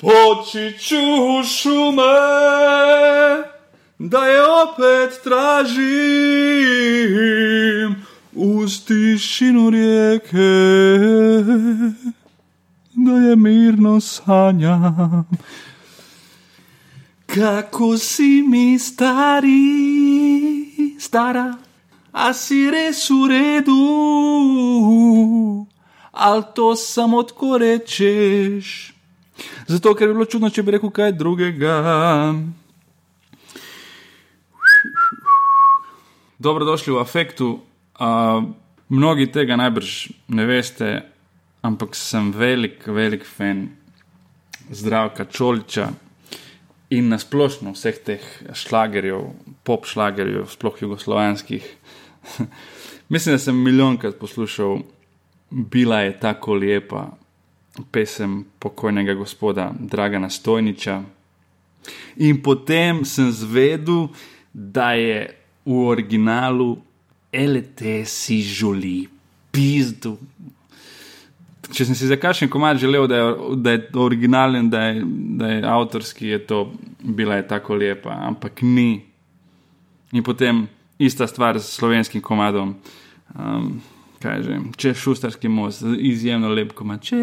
Počiću šume, da je opet tražim uz tišinu rijeke, da je mirno sanjam. Kako si mi stari, stara, a si res v redu, ali to samo tako rečeš. Zato, ker bi bilo čudno, če bi rekel kaj drugega. Dobrodošli v afektu. Uh, mnogi tega najbrž ne veste, ampak sem velik, velik fan zdravka Čoliča in nasplošno vseh teh šlagerjev, pop šlagerjev, sploh jugoslovanskih. Mislim, da sem milijonkrat poslušal, bila je tako lepa pesem pokojnega gospoda Dragana Stojniča. In potem sem zvedel, da je v originalu LT si žuli, pizdu. Če sem si za kakšen komad želel, da je, da je originalen, da je, da je avtorski, je to bila je tako lepa, ampak ni. In potem ista stvar s slovenskim komadom. Um, kaže, če šustarski most, izjemno lep koma, če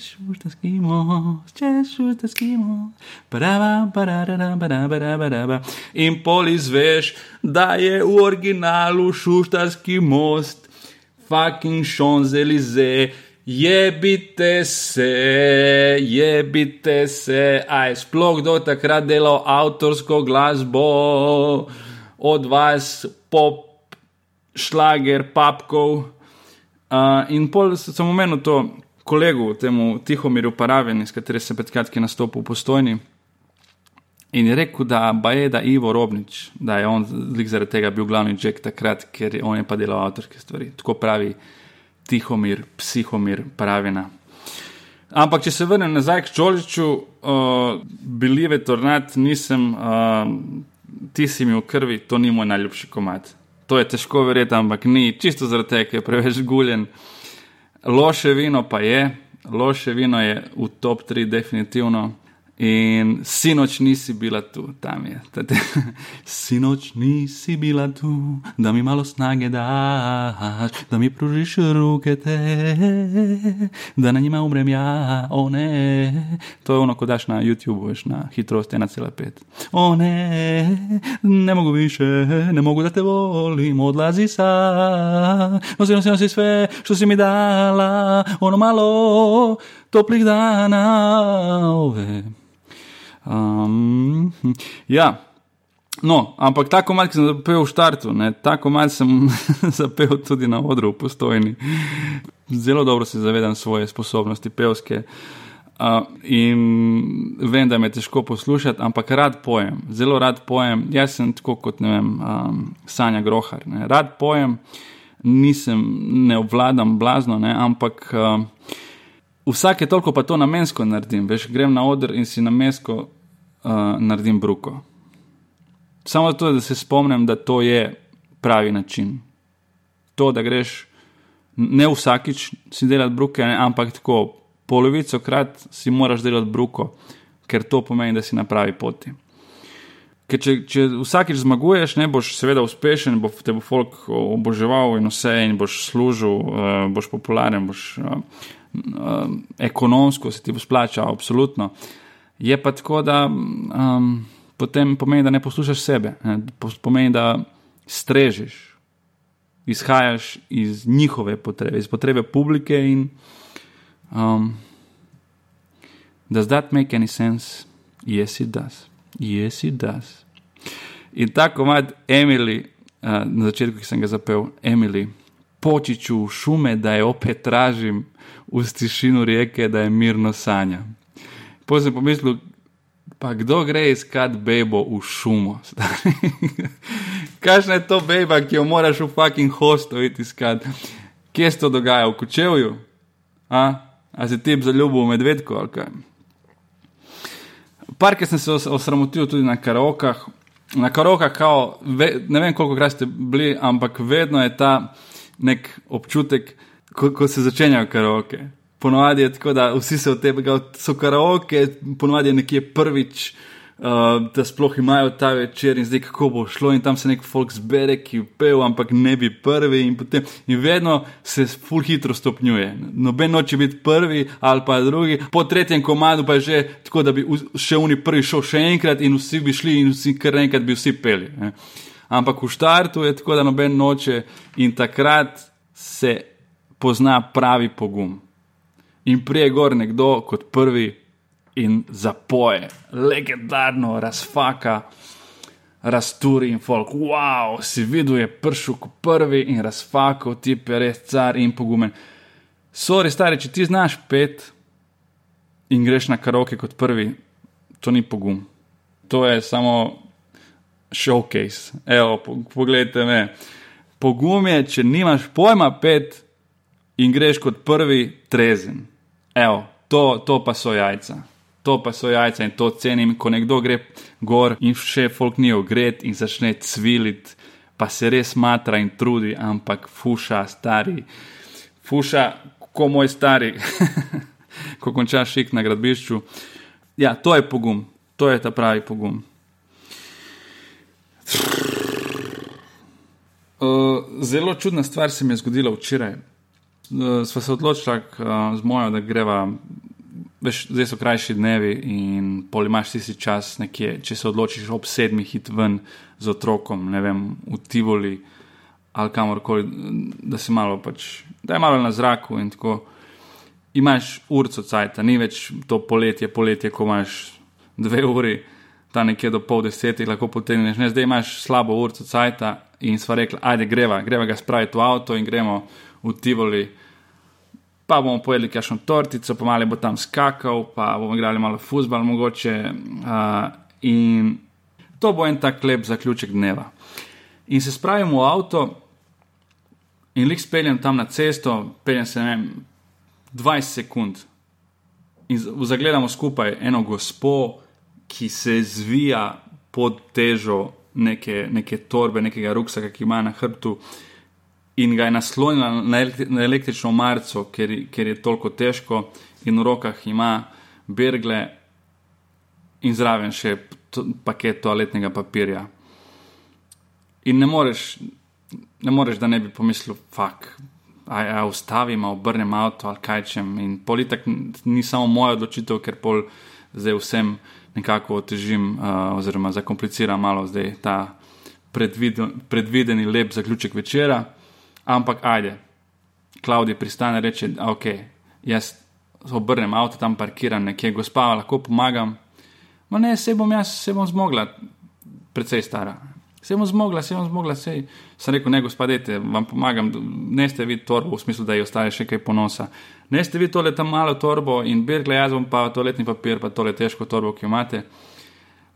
šustarski most, če šustarski most, paraba, paraba, paraba, paraba. In pol izveš, da je v originalu šustarski most, fucking šonzelize. Jebite se, jebite se, aj sploh do takrat delal avtorsko glasbo, od vas pop, šlager, papkov. In pol sem omenil to kolegu, temu Tihomirju Paraveni, s katerim sem pred kratkim nastopil v postojni. In je rekel, da je da Ivo Robnič, da je on zaradi tega bil glavni Jack takrat, ker on je pa delal avtorske stvari. Tako pravi Tihomir, Psihomir Paravena. Ampak, če se vrnem nazaj k Čoliču, uh, bili je tornat, nisem, uh, ti si mi v krvi, to ni moj najljubši komat to je težko verjeti, ampak ni, čisto zaradi tega, ker je preveč guljen. Loše vino pa je, loše vino je v top 3, definitivno. In sinoč nisi bila tu, tam je. Tate. Sinoč nisi bila tu, da mi malo snage daš, da mi pružiš roke te, da na njima umrem ja, o ne. To je ono, ko daš na YouTube, veš na hitrost 1,5. O ne, ne mogu više, ne mogu da te volim, odlazi sa. Nosim, nosim, nosim sve, što si mi dala, ono malo toplih dana. Ove. Um, ja, no, ampak tako malo sem zapel v štartu, ne? tako malo sem zapel tudi na odru v postojni. Zelo dobro se zavedam svoje sposobnosti pevske. Uh, in vem, da me je težko poslušati, ampak rad pojem, zelo rad pojem. Jaz sem tako kot ne vem, um, Sanja Grohar. Ne? Rad pojem, nisem, ne obvladam blazno, ne? ampak uh, vsake toliko pa to namensko naredim. Veš, grem na oder in si namensko uh, naredim bruko. Samo zato, da se spomnim, da to je pravi način. To, da greš ne vsakič si delati bruke, ne, ampak tako polovico krat si moraš delati bruko, ker to pomeni, da si na pravi poti. Ker če, če vsakič zmaguješ, ne boš seveda uspešen, bo te bo folk oboževal in vse, in boš služil, uh, boš popularen, boš. Uh, uh, ekonomsko se ti bo splačalo, absolutno. Je pa tako, da um, potem pomeni, da ne poslušaš sebe, ne? pomeni, da strežiš, izhajaš iz njihove potrebe, iz potrebe publike. In, um, does that make any sense? Yes, it does. Yes, it does. In tako ima Emily, uh, na začetku, ki sem ga zapel, Emily, počiču šume, da je opet tražim v tišino reke, da je mirno sanja. Potem sem pomislil, pa kdo gre iskat bebo v šumo? Kakšna je to beba, ki jo moraš v fucking hostu iskat? Kje se to dogaja, v kučevju? A, A si ti zaljubil v medvedko ali kaj? Parke sem se osramotil tudi na karokah. Na karokah, kao, ve, ne vem koliko krat ste bili, ampak vedno je ta nek občutek, ko, ko se začenjajo karaoke. ponovadi je tako, da vsi se od tega, so karaoke, ponovadi je nekje prvič. Uh, da sploh imajo ta večer in zdaj kako bo šlo, in tam se nek folk zbere, ki je pel, ampak ne bi prvi, in, potem, in vedno se full hitro stopnjuje. Noben noče biti prvi ali pa drugi, po tretjem komadu pa je že tako, da bi še oni prvi šel še enkrat in vsi bi šli in vsi kar enkrat bi vsi peli. Ne. Ampak v štartu je tako, da noben noče in takrat se pozna pravi pogum. In prije gor nekdo kot prvi in zapoje, legendarno razfaka, rasturi in folk. Wow, si videl, je prišel kot prvi in razfakal, ti je res car in pogumen. Sori, stari, če ti znaš pet in greš na karoke kot prvi, to ni pogum. To je samo showcase. Evo, poglejte me. Pogum je, če nimaš pojma pet in greš kot prvi trezen. Evo, to, to pa so jajca to pa so jajca in to cenim, ko nekdo gre gor in še folk ni ogret in začne cviliti, pa se res matra in trudi, ampak fuša, stari, fuša, ko moj stari, ko končaš šik na gradbišču. Ja, to je pogum, to je ta pravi pogum. Uh, zelo čudna stvar se mi je zgodila včeraj. Uh, sva se odločila uh, z mojo, da greva veš, zdaj so krajši dnevi in pol imaš tisti čas, nekje, če se odločiš ob sedmih hit ven z otrokom, ne vem, v Tivoli ali kamorkoli, da si malo pač, da je malo na zraku in tako. Imaš urco cajt, ni več to poletje, poletje, ko imaš dve uri, ta nekje do pol desetih, lahko potegneš, ne, zdaj imaš slabo urco cajt in sva rekla, ajde greva, greva ga spraviti v avto in gremo v Tivoli pa bomo pojedli kakšno tortico, pa malo bo tam skakal, pa bomo igrali malo fusbal mogoče. Uh, in to bo en tak lep zaključek dneva. In se spravim v avto in lik speljem tam na cesto, peljem se ne vem, 20 sekund. In zagledamo skupaj eno gospo, ki se zvija pod težo neke, neke torbe, nekega ruksaka, ki ima na hrbtu in ga je naslonila na električno marco, ker, ker je toliko težko, in v rokah ima bergle in zraven še paket toaletnega papirja. In ne moreš, ne moreš da ne bi pomislil, fuk, a ja, ustavim, obrnem avto ali kaj čem. In politik ni samo moja odločitev, ker pol zdaj vsem nekako otežim, uh, oziroma zakompliciram malo zdaj ta predviden, predvideni lep zaključek večera. Ampak ajde, Klaudij pristane in reče: Ok, jaz obrnem avto tam parkiran nekje, gospa, lahko pomagam. Ma ne, se bom jaz, se bom zmogla, precej stara. Se bom zmogla, se bom zmogla, sej. Sem rekel, ne, gospodete, vam pomagam, ne ste vi torbo, v smislu, da ji ostane še kaj ponosa. Ne ste vi tole tam malo torbo in birgle, jaz bom pa toaletni papir, pa tole težko torbo, ki jo imate.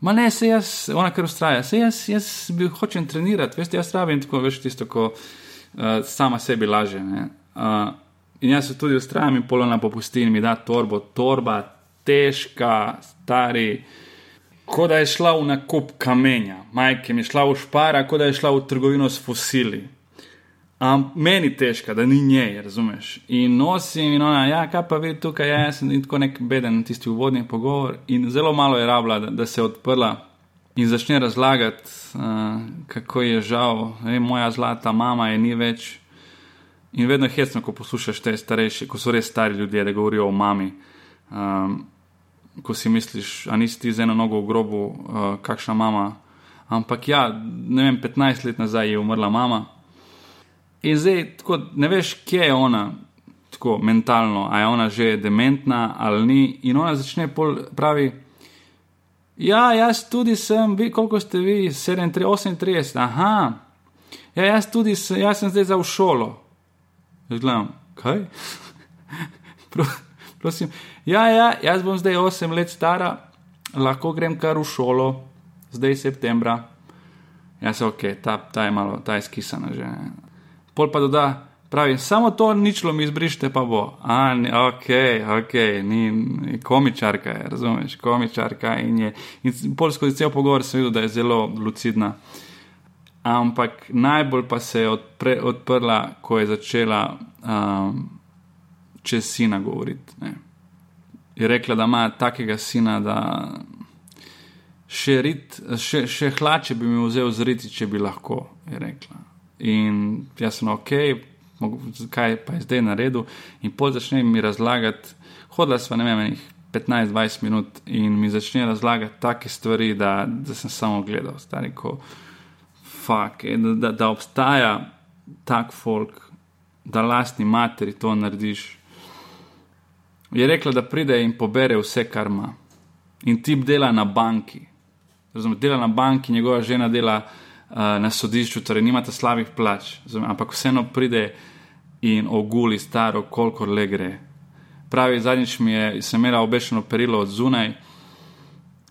Ma ne, se jaz, ona kar ustraja, se jaz, jaz bi hočem trenirati, veste, jaz rabim tako, veš, tisto, ko uh, sama sebi laže. Uh, in jaz se tudi ustrajam in polona popustim, mi da torbo, torba, težka, stari. Kot da je šla v nakup kamenja, majke mi je šla v špara, kot da je šla v trgovino s fosili. Um, meni težka, da ni njej, razumeš. In nosim, in ona, ja, kaj pa vidi tukaj, ja, sem tako nek beden, tisti uvodni pogovor. In zelo malo je rabila, da, da se je odprla in začne razlagati, uh, kako je žal, da moja zlata mama je ni več. In vedno je hecno, ko poslušaš te starejše, ko so res stari ljudje, da govorijo o mami. Um, ko si misliš, a nisi ti z eno nogo v grobu, uh, kakšna mama. Ampak ja, ne vem, 15 let nazaj je umrla mama. In zdaj tako, ne veš, kje je ona, tako mentalno, a je ona že dementna ali ni. In ona začne pol pravi. Ja, jaz tudi sem, vi, koliko ste vi, 37, aha. Ja, jaz tudi sem, jaz sem zdaj za v šolo. Gledam, kaj? Prosim. Ja, ja, jaz bom zdaj 8 let stara, lahko grem kar v šolo, zdaj septembra. Ja, se ok, ta, ta je malo, ta je skisana že. Pol pa doda, Pravi, samo to ničlo mi izbrište, pa bo. A, ne, ok, ok, ni, ni komičarka, je, razumeš, komičarka. In, je, in pol skozi cel pogovor sem videl, da je zelo lucidna. Ampak najbolj pa se je odpre, odprla, ko je začela um, čez sina govoriti. Ne. Je rekla, da ima takega sina, da še, rit, še, še hlače bi mi vzel zriti, če bi lahko. In jaz sem ok, kaj pa je zdaj na redu. In pol začne mi razlagati, hodila sva ne vem, 15-20 minut in mi začne razlagati take stvari, da, da sem samo gledal, stari ko. Fuck, da, da, da obstaja tak folk, da lastni materi to narediš. Je rekla, da pride in pobere vse, kar ima. In tip dela na banki. Razumem, dela na banki, njegova žena dela uh, na sodišču, torej nimate slabih plač. Razumem, ampak vseeno pride in oguli staro, koliko le gre. Pravi, zadnjič mi je, sem imela obešeno perilo od zunaj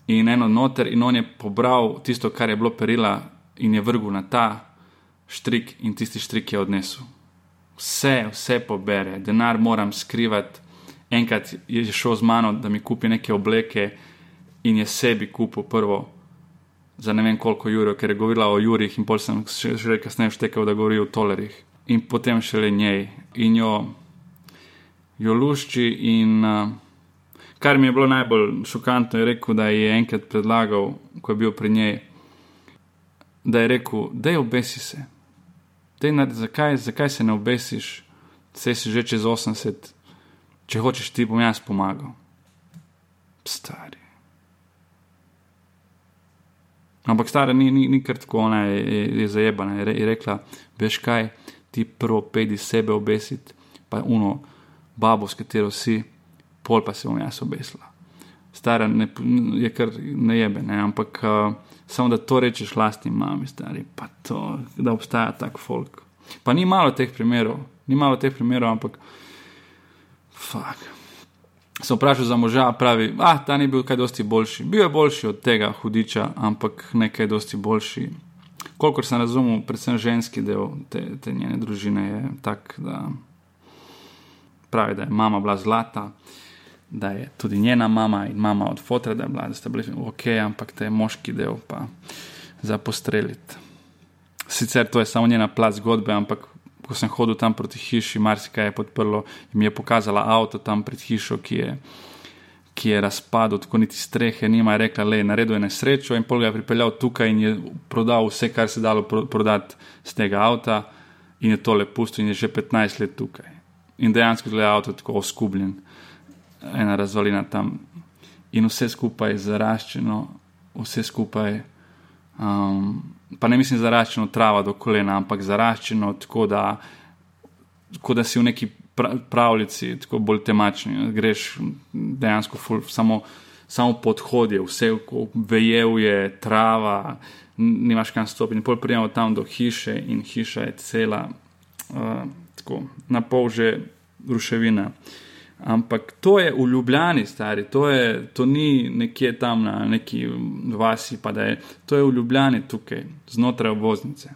in eno noter, in on je pobral tisto, kar je bilo perila, in je vrgel na ta štrik, in tisti štrik je odnesel. Vse, vse pobere, denar moram skrivati. Enkrat je šel z mano, da mi kupi neke obleke, in je sebi kupil prvo za ne vem koliko jurov, ker je govorila o jurih, in pol sem še, še kasneje štekel, da govori o tolerih. In potem šele njej in jo, jo lušči. In uh, kar mi je bilo najbolj šokantno, je rekel, da je enkrat predlagal, ko je bil pri njej, da je rekel, da je obesi se. Dej, zakaj, zakaj se ne obesiš, vse si že čez 80, če hočeš ti bom jaz pomagal. Stari. Ampak stara ni, ni, ni kar tako, ona je, je, je zajebana. Je, je rekla, veš kaj, ti prvo pedi sebe obesiti, pa uno babo, s katero si, pol pa se bom jaz obesila. Stara ne, je kar ne jebe, ne? ampak uh, samo da to rečeš lastni mami, stari, pa to, da obstaja tak folk. Pa ni malo teh primerov, ni malo teh primerov, ampak fuk sem vprašal za moža, pravi, da ah, ta ni bil kaj dosti boljši. Bil je boljši od tega hudiča, ampak nekaj dosti boljši. Kolikor sem razumel, predvsem ženski del te, te njene družine je tak, da pravi, da je mama bila zlata, da je tudi njena mama in mama od fotra, da, bila, da sta bili ok, ampak te moški del pa za postreliti. Sicer to je samo njena plat zgodbe, ampak ko sem hodil tam proti hiši, marsikaj je podprlo in mi je pokazala avto tam pred hišo, ki je, ki je razpadel, tako niti strehe nima, je rekla, le, naredil je nesrečo in pol ga je pripeljal tukaj in je prodal vse, kar se dalo prodati z tega avta in je tole pustil in je že 15 let tukaj. In dejansko je avto tako oskubljen, ena razvalina tam in vse skupaj je zaraščeno, vse skupaj. Um, pa ne mislim zaraščeno trava do kolena, ampak zaraščeno tako, da, tako da si v neki pravljici, tako bolj temačni. Greš dejansko ful, samo, samo podhodje, vse vejev je, trava, nimaš kam stopiti. Pol prijemo tam do hiše in hiša je cela, uh, tako na pol že ruševina. Ampak to je v Ljubljani, stari, to, je, to ni nekje tam na neki vasi, pa da je to je v Ljubljani tukaj, znotraj obvoznice.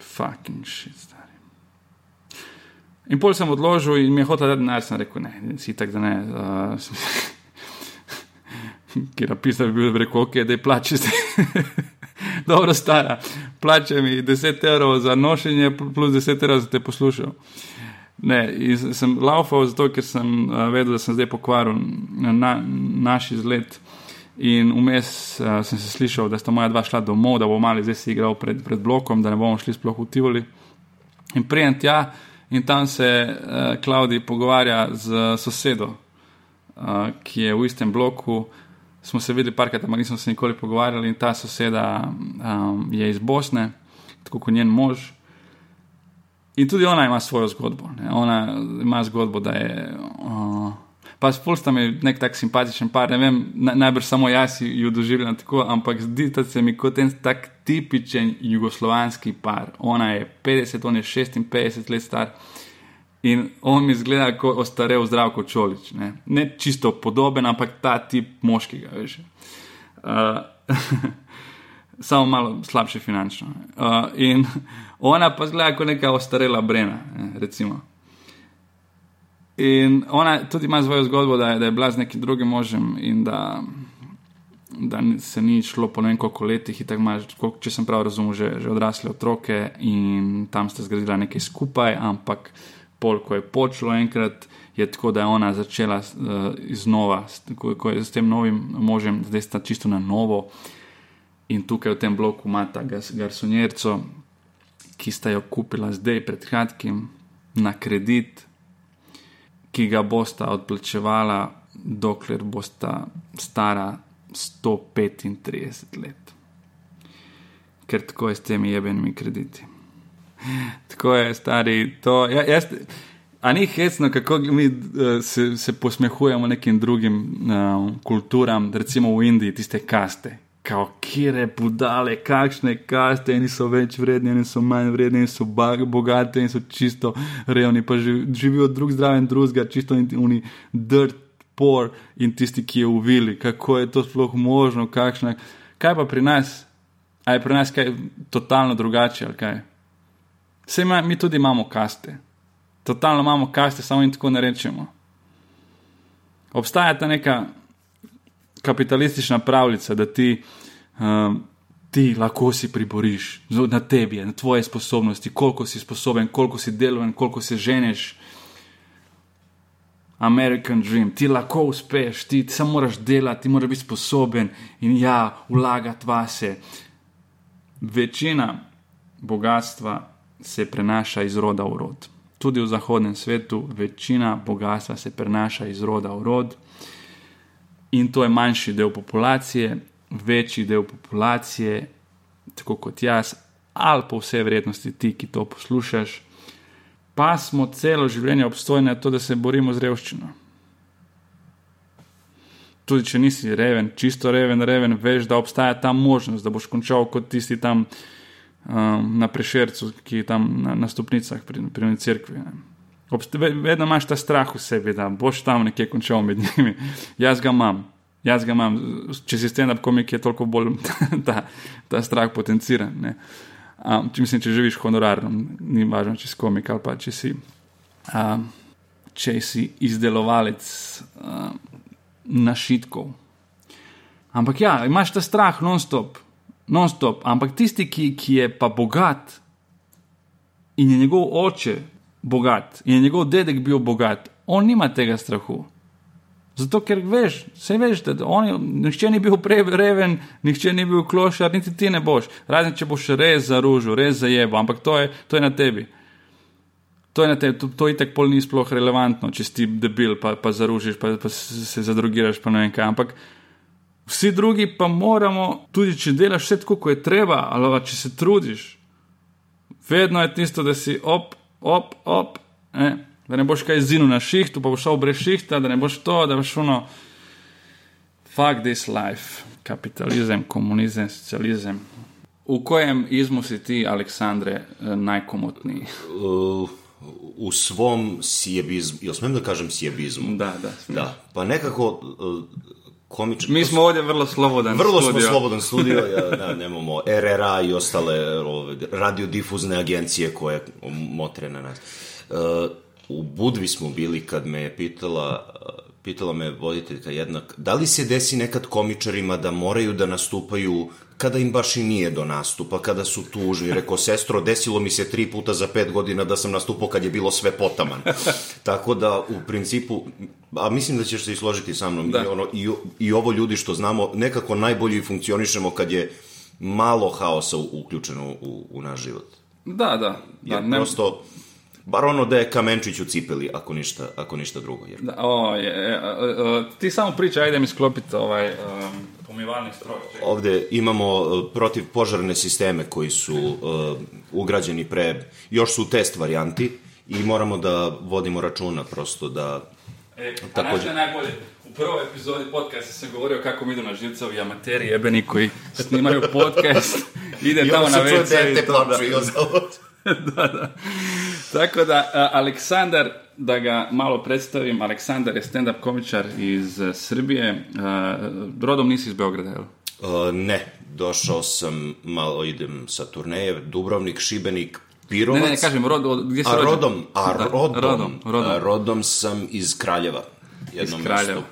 Fucking shit, stari. In pol sem odložil in mi je hotel, da denar sem rekel, ne, si tak, da ne. Uh, Ker je pisal, bi bil rekel, ok, da je plače zdaj. Dobro, stara, plače mi 10 evrov za nošenje, plus 10 evrov za te poslušal. Ne, sem laufal zato, ker sem uh, vedel, da sem zdaj pokvaril na, naš izlet. In vmes uh, sem se slišal, da sta moja dva šla domov, da bo mali zdaj si igral pred, pred blokom, da ne bomo šli sploh v Tivoli. In prijem tja in tam se uh, Klaudi pogovarja z sosedo, uh, ki je v istem bloku. Smo se videli parkrat, ampak nismo se nikoli pogovarjali. In ta soseda um, je iz Bosne, tako kot njen mož. In tudi ona ima svojo zgodbo. Ne? Ona ima zgodbo, da je. Uh, pa spolsta mi nek tak simpatičen par, ne vem, na, najbrž samo jaz jo doživljam tako, ampak zdi se mi kot en tak tipičen jugoslovanski par. Ona je 50, on je 56 let star. In on mi zgleda kot ostarel zdravko čolič. Ne? ne čisto podoben, ampak ta tip moškega, veš. Uh, samo malo slabše finančno. Uh, in ona pa zgleda kot neka ostarela brena. Recimo. In ona tudi ima svojo zgodbo, da je, da je bila z nekim drugim možem in da, da se ni šlo po ne vem koliko letih. Ima, če sem prav razumel, že, že odrasle otroke in tam ste zgradili nekaj skupaj, ampak pol, ko je počelo enkrat, je tako, da je ona začela uh, iznova, ko, ko je s tem novim možem, zdaj sta čisto na novo. In tukaj v tem bloku ima ta garsonjerco, ki sta jo kupila zdaj pred kratkim na kredit, ki ga bosta odplačevala, dokler bosta stara 135 let. Ker tako je s temi jebenimi krediti. Tako je, stari. To, ja, jaz, a ni hecno, kako mi uh, se, se posmehujemo nekim drugim uh, kulturam, recimo v Indiji, tiste kaste. Kao, kire budale, kakšne kaste, eni so več vredni, eni so manj vredni, eni so bogati, eni so čisto revni, pa živijo drug zdraven drugega, čisto oni dirt, poor in tisti, ki je uvili. Kako je to sploh možno, kakšna. Kaj pa pri nas? A je pri nas kaj totalno drugače ali kaj? Vse ima, mi tudi imamo kaste. Totalno imamo kaste, samo in tako ne rečemo. Obstaja ta neka kapitalistična pravljica, da ti, um, ti lahko si priboriš na tebi, na tvoje sposobnosti, koliko si sposoben, koliko si deloven, koliko se ženeš. American dream, ti lahko uspeš, ti, ti samo moraš delati, ti moraš biti sposoben in ja, vlagati vase. Večina bogatstva se prenaša iz roda v rod. Tudi v zahodnem svetu večina bogatstva se prenaša iz roda v rod, in to je manjši del populacije, večji del populacije, tako kot jaz, ali po vsej vrednosti ti, ki to poslušaš, pa smo celo življenje obstojni na to, da se borimo z revščino. Tudi če nisi reven, čisto reven, reven, veš, da obstaja ta možnost, da boš končal kot tisti tam um, na prešercu, ki je tam na, na stopnicah pri, pri cerkvi. Vedno imaš ta strah v sebi, da boš tam nekje končal med njimi. Jaz ga imam. Jaz ga imam, če si stand-up komik, je toliko bolj ta, ta strah potenciran. Um, če, mislim, če živiš honorarno, ni važno, če si komik ali pa če si, um, če si izdelovalec um, našitkov. Ampak ja, imaš ta strah non-stop non-stop. Ampak tisti, ki, ki je pa bogat in je njegov oče bogat in je njegov dedek bil bogat, on nima tega strahu. Zato, ker veš, vse veš, da on, nihče ni bil prej reven, nihče ni bil klošar, niti ti ne boš. Razen če boš res zaružil, res zajebo, ampak to je, to je na tebi. To je na tebi, to, to itek pol ni sploh relevantno, če si debil, pa, pa zaružiš, pa, pa se zadrugiraš, pa ne vem kaj. Ampak Vsi drugi pa moramo, tudi če delaš vse tako, kot je treba, ali če se trudiš, vedno je tisto, da si op, op, op, ne? da ne boš kaj zinu na šihtu, pa boš šel brez šihta, da ne boš to, da boš šlo. Fuck this life, kapitalizem, komunizem, socializem. V kojem izmu si ti, Aleksandre, najkomotniji? Uh, v svom siebizmu, jaz smem da kažem siebizmu. Da, da. da. Pa nekako. Uh, komičan. Mi smo ovdje vrlo slobodan vrlo studio. smo slobodan studio, ja, da, nemamo RRA i ostale ove, radiodifuzne agencije koje motre na nas. Uh, u Budvi smo bili kad me je pitala, pitala me voditeljka jednak, da li se desi nekad komičarima da moraju da nastupaju kada im baš i nije do nastupa, kada su tužni. Rekao, sestro, desilo mi se tri puta za pet godina da sam nastupao kad je bilo sve potaman. Tako da, u principu, a mislim da ćeš se i složiti sa mnom, da. I, ono, i, i ovo ljudi što znamo, nekako najbolje funkcionišemo kad je malo haosa uključeno u, u naš život. Da, da. da Jer ne... prosto, bar ono da je kamenčić u cipeli, ako ništa, ako ništa drugo. Jer... Da, o, je, je, ti samo pričaj, ajde mi sklopiti ovaj... Um pomivalni stroj. Ovde imamo uh, protiv požarne sisteme koji su uh, ugrađeni pre, još su test varijanti i moramo da vodimo računa prosto da... E, a takođe... je najbolje? U prvoj epizodi podcasta sam govorio kako mi idu na živce ovi amateri jebeni koji snimaju podcast, ide tamo na WC. I dete plaču i da, da. Tako da, Aleksandar, da ga malo predstavim, Aleksandar je stand-up komičar iz uh, Srbije. Uh, rodom nisi iz Beograda, jel? Uh, ne, došao sam, malo idem sa turneje, Dubrovnik, Šibenik, Pirovac. Ne, ne, kažem, rod, gdje si a, rođen? rodom, a Da, rodom, rodom, rodom. A, rodom sam iz Kraljeva. Jedno Iz Kraljeva. mesto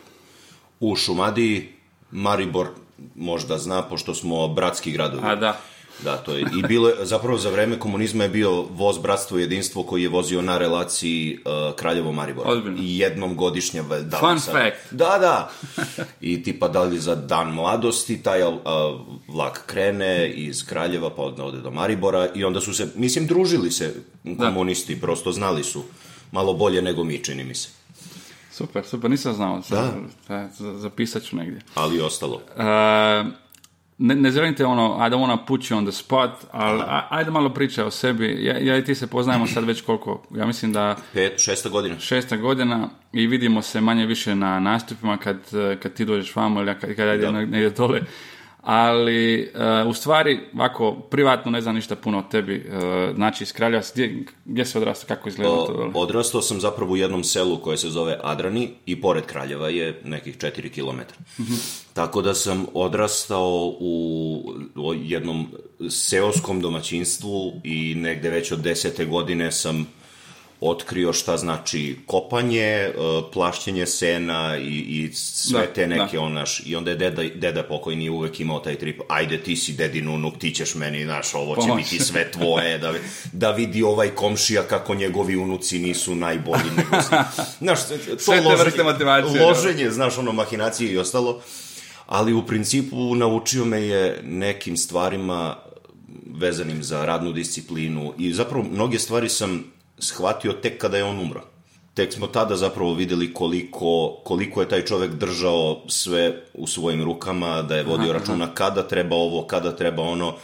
U Šumadiji, Maribor možda zna, pošto smo bratski gradovi. A da. Da, to je. I bilo je, zapravo za vreme komunizma je bio voz Bratstvo i jedinstvo koji je vozio na relaciji uh, Kraljevo-Maribor. Ozbiljno. I jednom godišnje. Da, Fun sad- fact. Da, da. I tipa da li za dan mladosti taj uh, vlak krene iz Kraljeva pa ode do Maribora i onda su se, mislim, družili se komunisti, prosto znali su malo bolje nego mi, čini mi se. Super, super, nisam znao. Da. Da, za- zapisat ću negdje. Ali ostalo. Uh, ne, ne želim te ono, I don't wanna put you on the spot, ali a- ajde malo pričaj o sebi. Ja, ja i ti se poznajemo sad već koliko, ja mislim da Pet, šesta godina. šesta godina i vidimo se manje više na nastupima kad, kad ti dođeš vamo ili kad, kad ja idem negdje dole. Ali, eh, u stvari, ovako, privatno ne znam ništa puno o tebi. eh, znači, iz Kraljeva, si- gdje, gdje si odrastao, kako izgleda to? O, odrastao sam zapravo u jednom selu koje se zove Adrani i pored Kraljeva je nekih 4 km. Tako da sam odrastao u, u jednom seoskom domaćinstvu i negde već od desete godine sam otkrio šta znači kopanje, e, plašćenje sena i, i sve Da, te neke da. onaš. I onda je deda, deda pokojni uvek imao taj trip, ajde ti si dedin unuk, ti ćeš meni, znaš, ovo će Pomoć. biti sve tvoje, da, da vidi ovaj komšija kako njegovi unuci nisu najbolji nego si. Znaš, to Sve loženje- da. Loženje, znaš, ono, mahinacije i ostalo. Ali u principu naučio me je nekim stvarima vezanim za radnu disciplinu i zapravo mnoge stvari sam shvatio tek kada je on umro. Tek smo tada zapravo videli koliko, koliko je taj čovek držao sve u svojim rukama, da je vodio računa kada treba ovo, kada treba ono.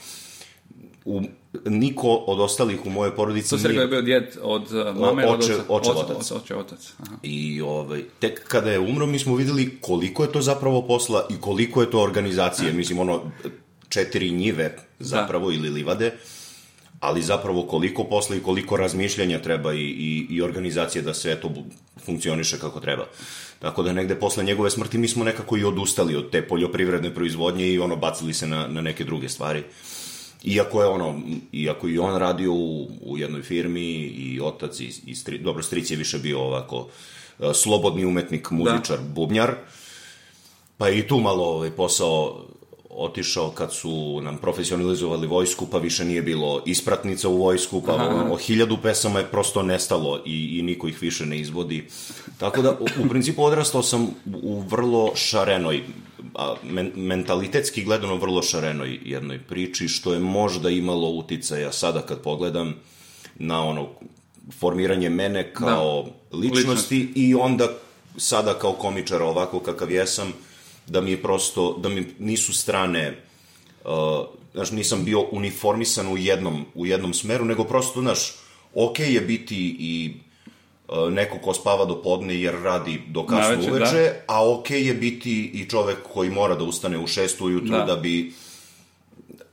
U, niko od ostalih u mojoj porodici To se nije... je bio djed od eh, mame oče- oca? oče, otac. Oče, otac. Aha. I ovaj, tek kada je umro mi smo videli koliko je to zapravo posla i koliko je to organizacije. Mislim, ono, četiri njive zapravo ili livade, ali zapravo koliko posla i koliko razmišljanja treba i, i, i organizacije da sve to funkcioniše kako treba. Tako da negde posle njegove smrti mi smo nekako i odustali od te poljoprivredne proizvodnje i ono bacili se na, na neke druge stvari. Iako je ono, iako i on radio u, u jednoj firmi i otac i, i stri, dobro, stric je više bio ovako e, slobodni umetnik, muzičar, bubnjar, pa i tu malo ovaj posao otišao kad su nam profesionalizovali vojsku, pa više nije bilo ispratnica u vojsku, pa ono, hiljadu pesama je prosto nestalo i, i niko ih više ne izvodi. Tako da, u, principu odrastao sam u- vrlo šarenoj, a, men, mentalitetski gledano vrlo šarenoj jednoj priči, što je možda imalo uticaja sada kad pogledam na ono formiranje mene kao ličnosti i onda sada kao komičara ovako kakav jesam, da mi je prosto, da mi nisu strane, uh, znaš, nisam bio uniformisan u jednom, u jednom smeru, nego prosto, znaš, okej je biti i uh, neko ko spava do podne jer radi do kasno uveče, a okej je biti i čovek koji mora da ustane u šest ujutru Da. da, bi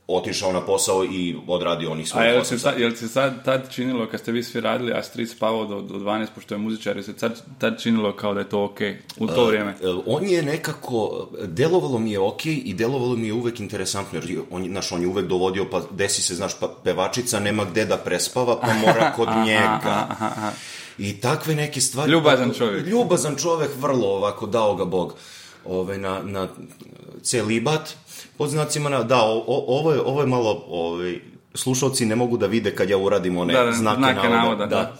otišao na posao i odradio onih A svojih jel osam se, sad, jel se sad tad činilo, kad ste vi svi radili, a stric spavao do, do 12, pošto je muzičar, jel se sad, tad činilo kao da je to okej u to vrijeme? E, On je nekako, delovalo mi je okej i delovalo mi je uvek interesantno, jer on, znaš, on je uvek dovodio, pa desi se, znaš, pa pevačica nema gde da prespava, pa mora kod njega. I takve neke stvari. Ljubazan čovjek. Ljubazan čovek, vrlo ovako, dao ga Bog ovaj, na, na celibat, pod znacima na, da, o, o- ovo, je, ovo je malo, ovaj, slušalci ne mogu da vide kad ja uradim one Da, da, znake, znake navoda. navoda, da.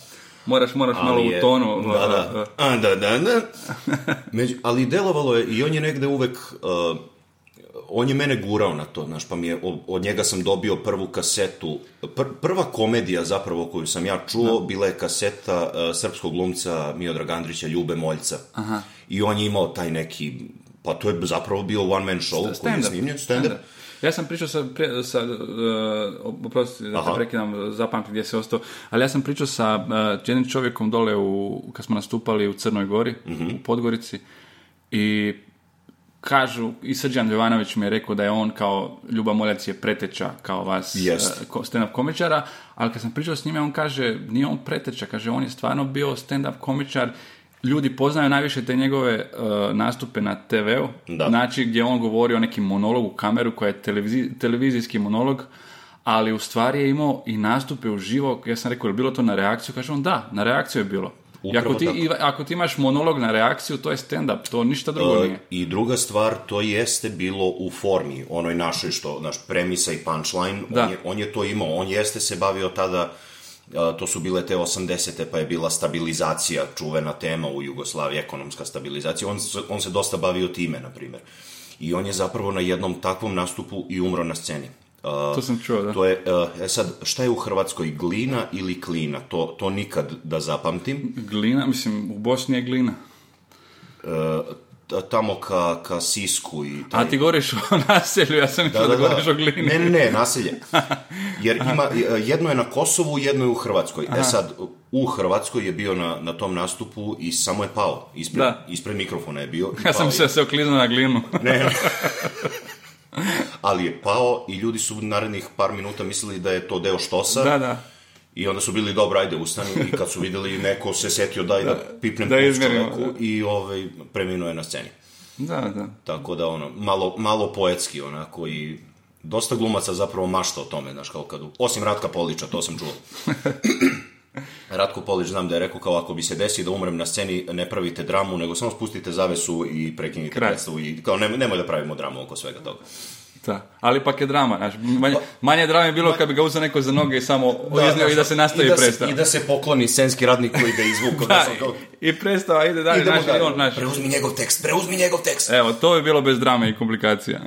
Moraš, moraš malo Ali u je- tonu. Da, da. A, da, da, da. Među, ali delovalo je i on je negde uvek... Uh, on je mene gurao na to, znaš, pa mi je, od, njega sam dobio prvu kasetu, pr, prva komedija zapravo koju sam ja čuo, bila je kaseta uh, srpskog glumca Miodraga Andrića, Ljube Moljca. Aha. I on je imao taj neki, pa to je zapravo bio one man show koji je snimljen, stand-up. Ja sam pričao sa, prije- sa uh, oprosti da te prekidam, zapamtim gdje se ostao, ali ja sam pričao sa uh, jednim čovjekom dole u, kad smo nastupali u Crnoj Gori, Mhm. u Podgorici, i kažu, i Srđan Jovanović mi je rekao da je on kao Ljuba Moljac je preteča kao vas Jest. uh, ko- stand-up komičara, ali kad sam pričao s njime, on kaže, nije on preteča, kaže, on je stvarno bio stand-up komičar, ljudi poznaju najviše te njegove uh, nastupe na TV-u, Da. znači gdje on govori o nekim monologu kameru koja je televizi- televizijski monolog, ali u stvari je imao i nastupe uživo, ja sam rekao, je bilo to na reakciju? Kaže on, da, na reakciju je bilo. I ako ti, i ako ti imaš monolog na reakciju, to je stand-up, to ništa drugo E, nije. I druga stvar, to jeste bilo u formi, onoj našoj što, naš premisa i punchline, Da. on je, on je to imao, on jeste se bavio tada, to su bile te 80. pa je bila stabilizacija, čuvena tema u Jugoslaviji, ekonomska stabilizacija, on, se- on se dosta bavio time, na primjer. I on je zapravo na jednom takvom nastupu i umro na sceni. To sam čuo, da. To je, e sad, šta je u Hrvatskoj, glina ili klina? To, to nikad da zapamtim. Glina, mislim, u Bosni je glina. E, tamo ka, ka Sisku i taj... A ti govoriš o naselju, ja sam mislio da, govoriš o glini. Ne, ne, ne, naselje. Jer ima, jedno je na Kosovu, jedno je u Hrvatskoj. E sad, u Hrvatskoj je bio na, na tom nastupu i samo je pao. Ispred, Da. ispred mikrofona je bio. Ja sam je. se se okliznuo na glinu. Ne. Ali je pao i ljudi su narednih par minuta mislili da je to deo štosa. da, da. I onda su bili dobro, ajde ustani i kad su vidjeli neko se setio daj da, pipnem da puls izmjerimo, čoveku i ovaj, preminuo je na sceni. Da, da. Tako da ono, malo, malo poetski onako i dosta glumaca zapravo mašta o tome, znaš, kao kad, osim Ratka Polića, to sam čuo. Ratko Polić znam da je rekao kao ako bi se desi da umrem na sceni, ne pravite dramu, nego samo spustite zavesu i prekinite predstavu i kao ne, nemoj da pravimo dramu oko svega toga. Da. Ali pak je drama, znaš, manje, manje drame je bilo kad bi ga uzeo neko za noge i samo iznio i da se nastavi i da predstava. I da se pokloni scenski radnik koji ga izvuko. Da, kao, i predstava ide dalje, idemo znaš, i on, znaš, Preuzmi njegov tekst, preuzmi njegov tekst. Evo, to bi bilo bez drame i komplikacija.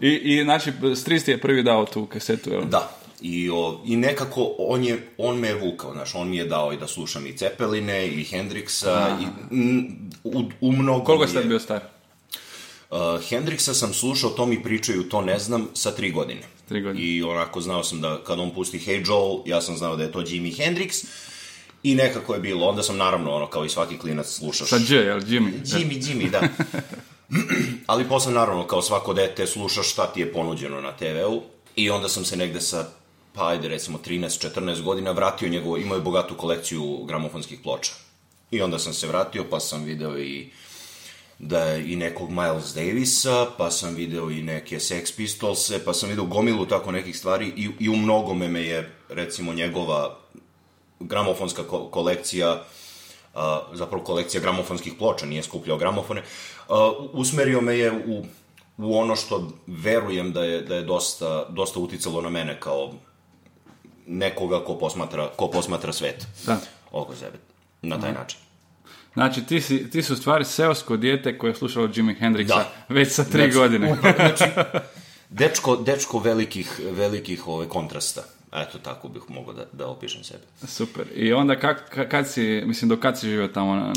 I, i znači, Strist je prvi dao tu kasetu, jel? Da. I, o, I nekako on, je, on me je vukao, znaš, on mi je dao i da slušam i Cepeline i Hendrixa i mm, u, u mnogo Koliko je- bio star? Uh, Hendrixa sam slušao, to mi pričaju, to ne znam, sa tri godine. Tri godine. I onako znao sam da kad on pusti Hey Joel, ja sam znao da je to Jimi Hendrix. I nekako je bilo, onda sam naravno, ono, kao i svaki klinac slušaš. Sa Dž, jel, Jimmy? Jimmy, Jimmy, da. Ali posle, naravno, kao svako dete, slušaš šta ti je ponuđeno na TV-u. I onda sam se negde sa, pa ajde recimo 13-14 godina vratio njegovo, imao je bogatu kolekciju gramofonskih ploča. I onda sam se vratio, pa sam video i da i nekog Miles Davisa, pa sam video i neke Sex Pistolse, pa sam video gomilu tako nekih stvari i, i u mnogome me je, recimo, njegova gramofonska ko- kolekcija, a, zapravo kolekcija gramofonskih ploča, nije skupljao gramofone, a, usmerio me je u, u ono što verujem da je, da je dosta, dosta uticalo na mene kao nekoga ko posmatra, ko posmatra svet Da. oko sebe, na taj način. Znači, ti si, ti si u stvari seosko dijete koje je slušalo Jimi Hendrixa Da. već sa tri Znači, godine. znači, dečko, dečko velikih, velikih ove, kontrasta. Eto, tako bih mogao da, da opišem sebe. Super. I onda kak, ka- kad si, mislim, do kad si živio tamo na,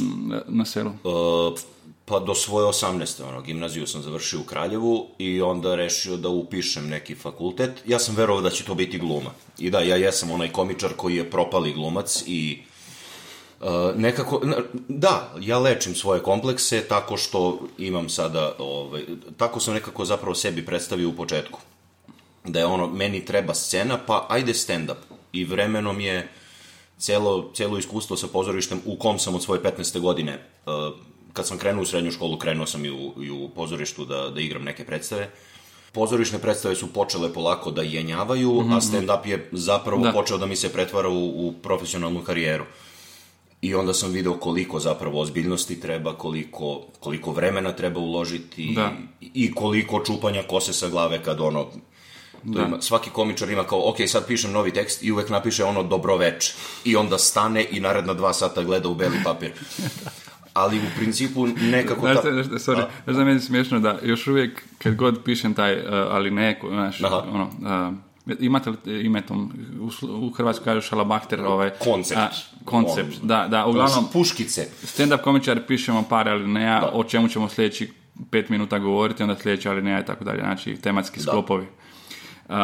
na, selu? Uh, pa do svoje 18. Ono, gimnaziju sam završio u Kraljevu i onda rešio da upišem neki fakultet. Ja sam verovao da će to biti gluma. I da, ja jesam onaj komičar koji je propali glumac i nekako, na- da, ja lečim svoje komplekse tako što imam sada, ovaj, tako sam nekako zapravo sebi predstavio u početku. Da je ono, meni treba scena, pa ajde stand-up. I vremenom je celo, celo iskustvo sa pozorištem u kom sam od svoje 15. godine. Uh, kad sam krenuo u srednju školu, krenuo sam i u, i u pozorištu da, da igram neke predstave. Pozorišne predstave su počele polako da jenjavaju, a stand-up je zapravo Da. počeo da mi se pretvara u, u profesionalnu karijeru. I onda sam video koliko zapravo ozbiljnosti treba, koliko, koliko vremena treba uložiti Da. i, i koliko čupanja kose sa glave kad ono... To ima, svaki komičar ima kao, ok, sad pišem novi tekst i uvek napiše ono dobro veče. I onda stane i naredna dva sata gleda u beli papir. Ali u principu nekako... Znaš, ta- znaš, sorry, znaš da je meni smiješno da još uvijek kad god pišem taj uh, ali neko, znaš, Aha. ono, uh, imate li ime tom, u, Hrvatskoj kažu šalabahter, ovaj, Koncept. a, koncept, On- da, da, uglavnom, Puš- puškice. stand-up komičar pišemo par alineja, o čemu ćemo sljedeći pet minuta govoriti, onda sljedeća alineja i tako dalje, znači tematski sklopovi. Uh,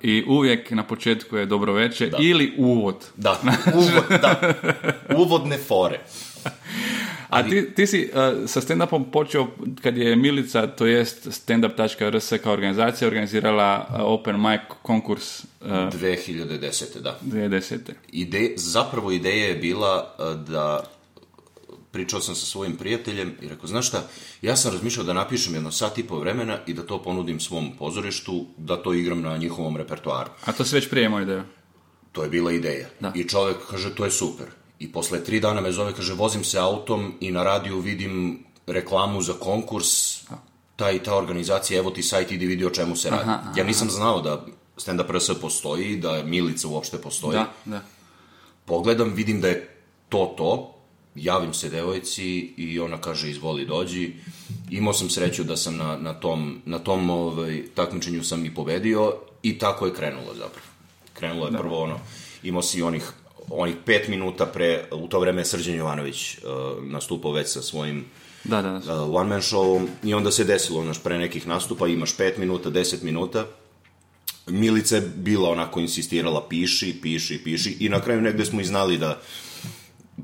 I uvijek na početku je dobro večer ili uvod. Da, uvod, da. Uvodne fore. A ti, ti si uh, sa stand-upom počeo kad je Milica, to jest standup.rs kao organizacija organizirala uh, open mic konkurs uh, 2010. da. 2010. Ide, zapravo ideja je bila a, da pričao sam sa svojim prijateljem i rekao, znaš šta, ja sam razmišljao da napišem jedno sat i po vremena i da to ponudim svom pozorištu, da to igram na njihovom repertoaru. A to si već prije imao ideju. To je bila ideja. Da. I čovek kaže, to je super. I posle tri dana me zove, kaže, vozim se autom i na radiju vidim reklamu za konkurs, ta i ta organizacija, evo ti sajt, idi vidi o čemu se radi. Aha, aha, ja nisam znao da Stand Up RS postoji, da Milica uopšte postoji. Da, da. Pogledam, vidim da je to to, javim se devojci i ona kaže izvoli dođi. Imao sam sreću da sam na, na tom, na tom ovaj, takmičenju sam i pobedio i tako je krenulo zapravo. Krenulo je da. prvo ono, imao si onih, onih pet minuta pre, u to vreme je Srđan Jovanović uh, nastupao već sa svojim Da, da, da. uh, one man showom i onda se desilo, znaš, pre nekih nastupa imaš 5 minuta, 10 minuta. Milica je bila onako insistirala, piši, piši, piši i na kraju negde smo i znali da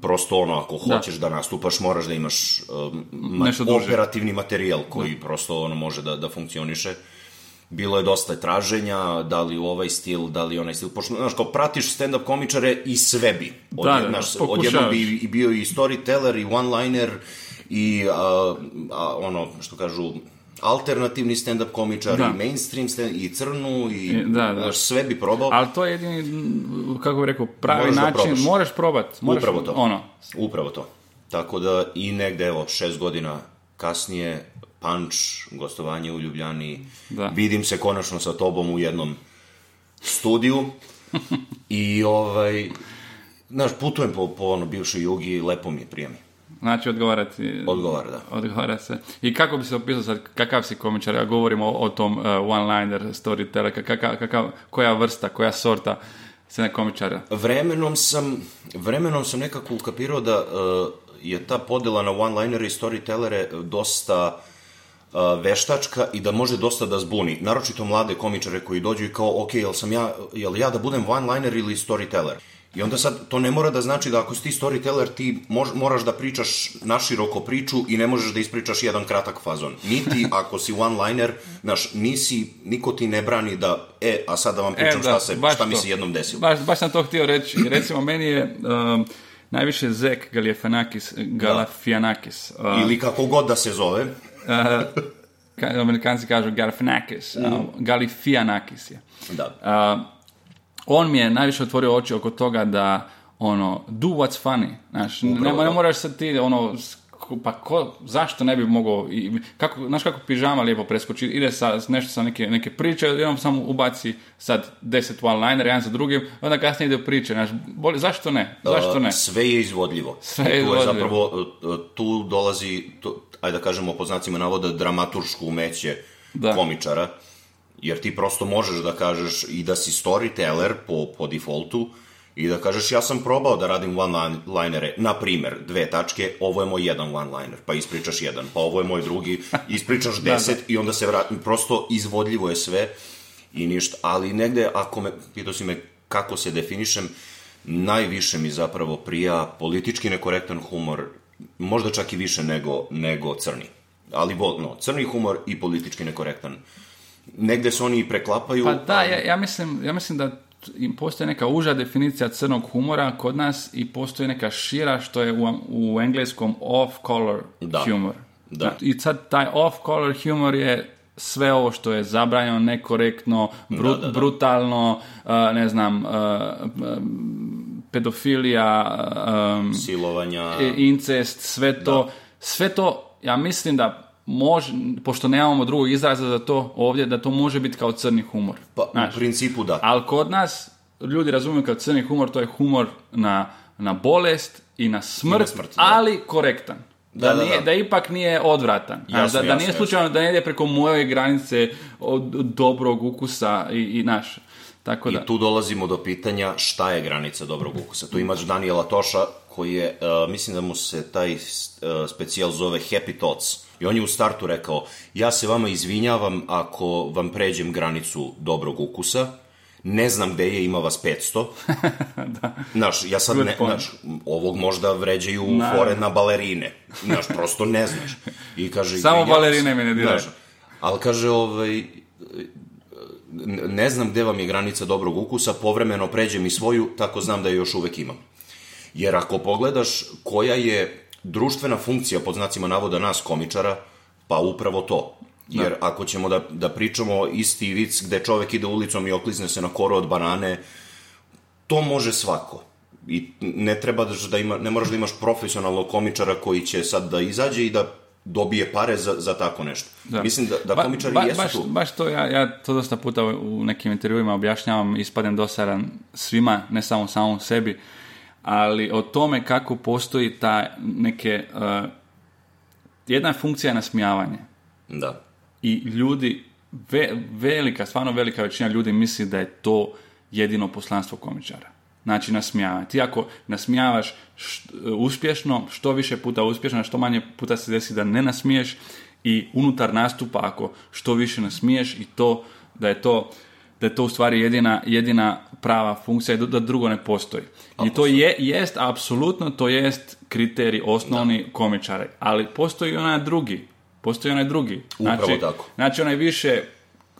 prosto ono, ako hoćeš da, da nastupaš, moraš da imaš um, ma, operativni materijal koji da. prosto ono može da, da funkcioniše. Bilo je dosta traženja, da li u ovaj stil, da li onaj stil, pošto, znaš, kao pratiš stand-up komičare i sve bi. Od, Da, da, da, znaš, pokušavaš. odjednom bi i bio i storyteller i one-liner i a, a, ono, što kažu, alternativni stand-up komičar Da. i mainstream stand i crnu i, I- da, da. sve bi probao. Ali to je jedini, kako bih rekao, pravi Moraš da način, probaš. moraš probat. Moraš, Upravo to. Ono, Upravo to. Tako da i negde, evo, šest godina kasnije, Punch, gostovanje u Ljubljani, Da. vidim se konačno sa tobom u jednom studiju i ovaj, znaš, putujem po, po ono, bivšoj jugi, lepo mi je, prijemi. znači odgovarati. Odgovara, da. Odgovara se. I kako bi se opisao sad, kakav si komičar? Ja govorim o, o tom uh, one-liner, storyteller, kakav, kakav, koja vrsta, koja sorta se komičara? Vremenom sam, vremenom sam nekako ukapirao da uh, je ta podela na one-linere i storytellere dosta veštačka i da može dosta da zbuni. Naročito mlade komičare koji dođu i kao, ok, jel, sam ja, jel ja da budem one-liner ili storyteller? I onda sad, to ne mora da znači da ako si ti storyteller, ti mož, moraš da pričaš naširoko priču i ne možeš da ispričaš jedan kratak fazon. Niti ako si one-liner, znaš, nisi, niko ti ne brani da, e, a sad da vam pričam šta, se, šta mi to. se jednom desilo. Baš, baš sam to htio reći. Recimo, meni je um, najviše Zek Galifianakis, Galifianakis. Uh, Ili kako god da se zove, ka- Amerikanci kažu Galifianakis, Mhm. uh, Galifianakis je. da. Uh, on mi je najviše otvorio oči oko toga da ono, do what's funny, znaš, ne, ne to. moraš sad ti ono, pa ko, zašto ne bi mogao, i, kako, znaš kako pižama lijepo preskoči, ide sa, nešto sa neke, neke priče, jednom samo ubaci sad deset one-liner, jedan za drugim, onda kasnije ide u priče, znaš, boli, zašto ne, zašto ne? Uh, Sve je izvodljivo. Sve je I tu izvodljivo. zapravo, uh, uh, tu dolazi, tu, ajde da kažemo po znacima navoda, dramaturško umeće Da. komičara, jer ti prosto možeš da kažeš i da si storyteller po, po defaultu, i da kažeš ja sam probao da radim one-linere, na primer, dve tačke, ovo je moj jedan one-liner, pa ispričaš jedan, pa ovo je moj drugi, ispričaš deset i onda se vratim, prosto izvodljivo je sve i ništa, ali negde, ako me, pitao si me kako se definišem, najviše mi zapravo prija politički nekorektan humor, možda čak i više nego, nego crni. Ali no, crni humor i politički nekorektan. Negde se oni i preklapaju. Pa da, ja, ja, mislim, ja mislim da im postoji neka uža definicija crnog humora kod nas i postoji neka šira što je u, u engleskom off-color Da. humor. Da. I sad taj off-color humor je sve ovo što je zabranjeno, nekorektno, bru- Da, da, da. brutalno, uh, ne znam, uh, pedofilija, um, silovanja. i- incest, sve to, sve to, ja mislim da može, pošto nemamo drugog izraza za to ovdje, da to može biti kao crni humor. Pa, Znaš, u principu da. ali kod nas ljudi razumiju kao crni humor, to je humor na, na bolest i na smrt, na smrt, da. ali korektan. Da, Da, da, nije, da. da ipak nije odvratan. Jasno, da, da jasno, nije slučajno da ne ide preko moje granice od, od dobrog ukusa i, i naš. Tako da. I tu dolazimo do pitanja šta je granica dobrog ukusa. Tu imaš Daniela Toša koji je, uh, mislim da mu se taj uh, specijal zove Happy Thoughts. I on je u startu rekao, ja se vama izvinjavam ako vam pređem granicu dobrog ukusa, ne znam gde je, ima vas 500. da. Znaš, ja sad Good ne, znaš, ovog možda vređaju Naravno. fore na balerine. Znaš, prosto ne znaš. I kaže, Samo balerine me ne diraju. Znaš, ali kaže, ovaj, ne znam gde vam je granica dobrog ukusa, povremeno pređem i svoju, tako znam da je još uvek imam. Jer ako pogledaš koja je društvena funkcija, pod znacima navoda nas komičara, pa upravo to. Jer ako ćemo da, da pričamo isti vic gde čovek ide ulicom i oklizne se na koru od banane, to može svako. i ne treba da, da ima, ne moraš da imaš profesionalnog komičara koji će sad da izađe i da dobije pare za, za tako nešto. Da. Mislim da, da Ba- komičari ba- jesu baš, tu. Baš to, ja, ja to dosta puta u nekim intervjuima objašnjavam, ispadem dosadan svima, ne samo samom sebi, ali o tome kako postoji ta neke, uh, jedna je funkcija nasmijavanje Da. i ljudi, ve- velika, stvarno velika većina ljudi misli da je to jedino poslanstvo komičara. Znači nasmijavanje. Ti ako nasmijavaš št- uspješno, što više puta uspješno, što manje puta se desi da ne nasmiješ i unutar nastupa ako što više nasmiješ i to da je to da je to u stvari jedina, jedina prava funkcija i da- da drugo ne postoji. I to je, jest, apsolutno, to jest kriterij osnovni komičara. Ali postoji onaj drugi. Postoji onaj drugi. Upravo znači, tako. Znači onaj više,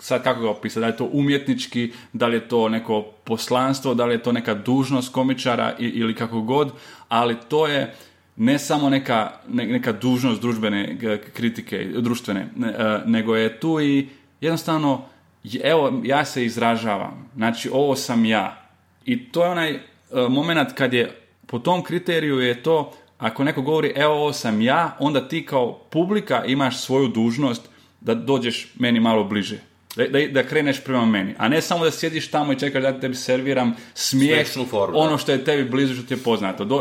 sad kako ga opisati, da li je to umjetnički, da li je to neko poslanstvo, da li je to neka dužnost komičara ili kako god, ali to je ne samo neka, ne- neka dužnost družbene kritike, društvene, ne, e, nego je tu i jednostavno, je- evo, ja se izražavam, znači ovo sam ja. I to je onaj moment kad je, po tom kriteriju je to, ako neko govori evo ovo sam ja, onda ti kao publika imaš svoju dužnost da dođeš meni malo bliže. Da, da, da kreneš prema meni. A ne samo da sjediš tamo i čekaš da tebi serviram smijeh, formu, ono da. što je tebi blizu, što ti je poznato. Do,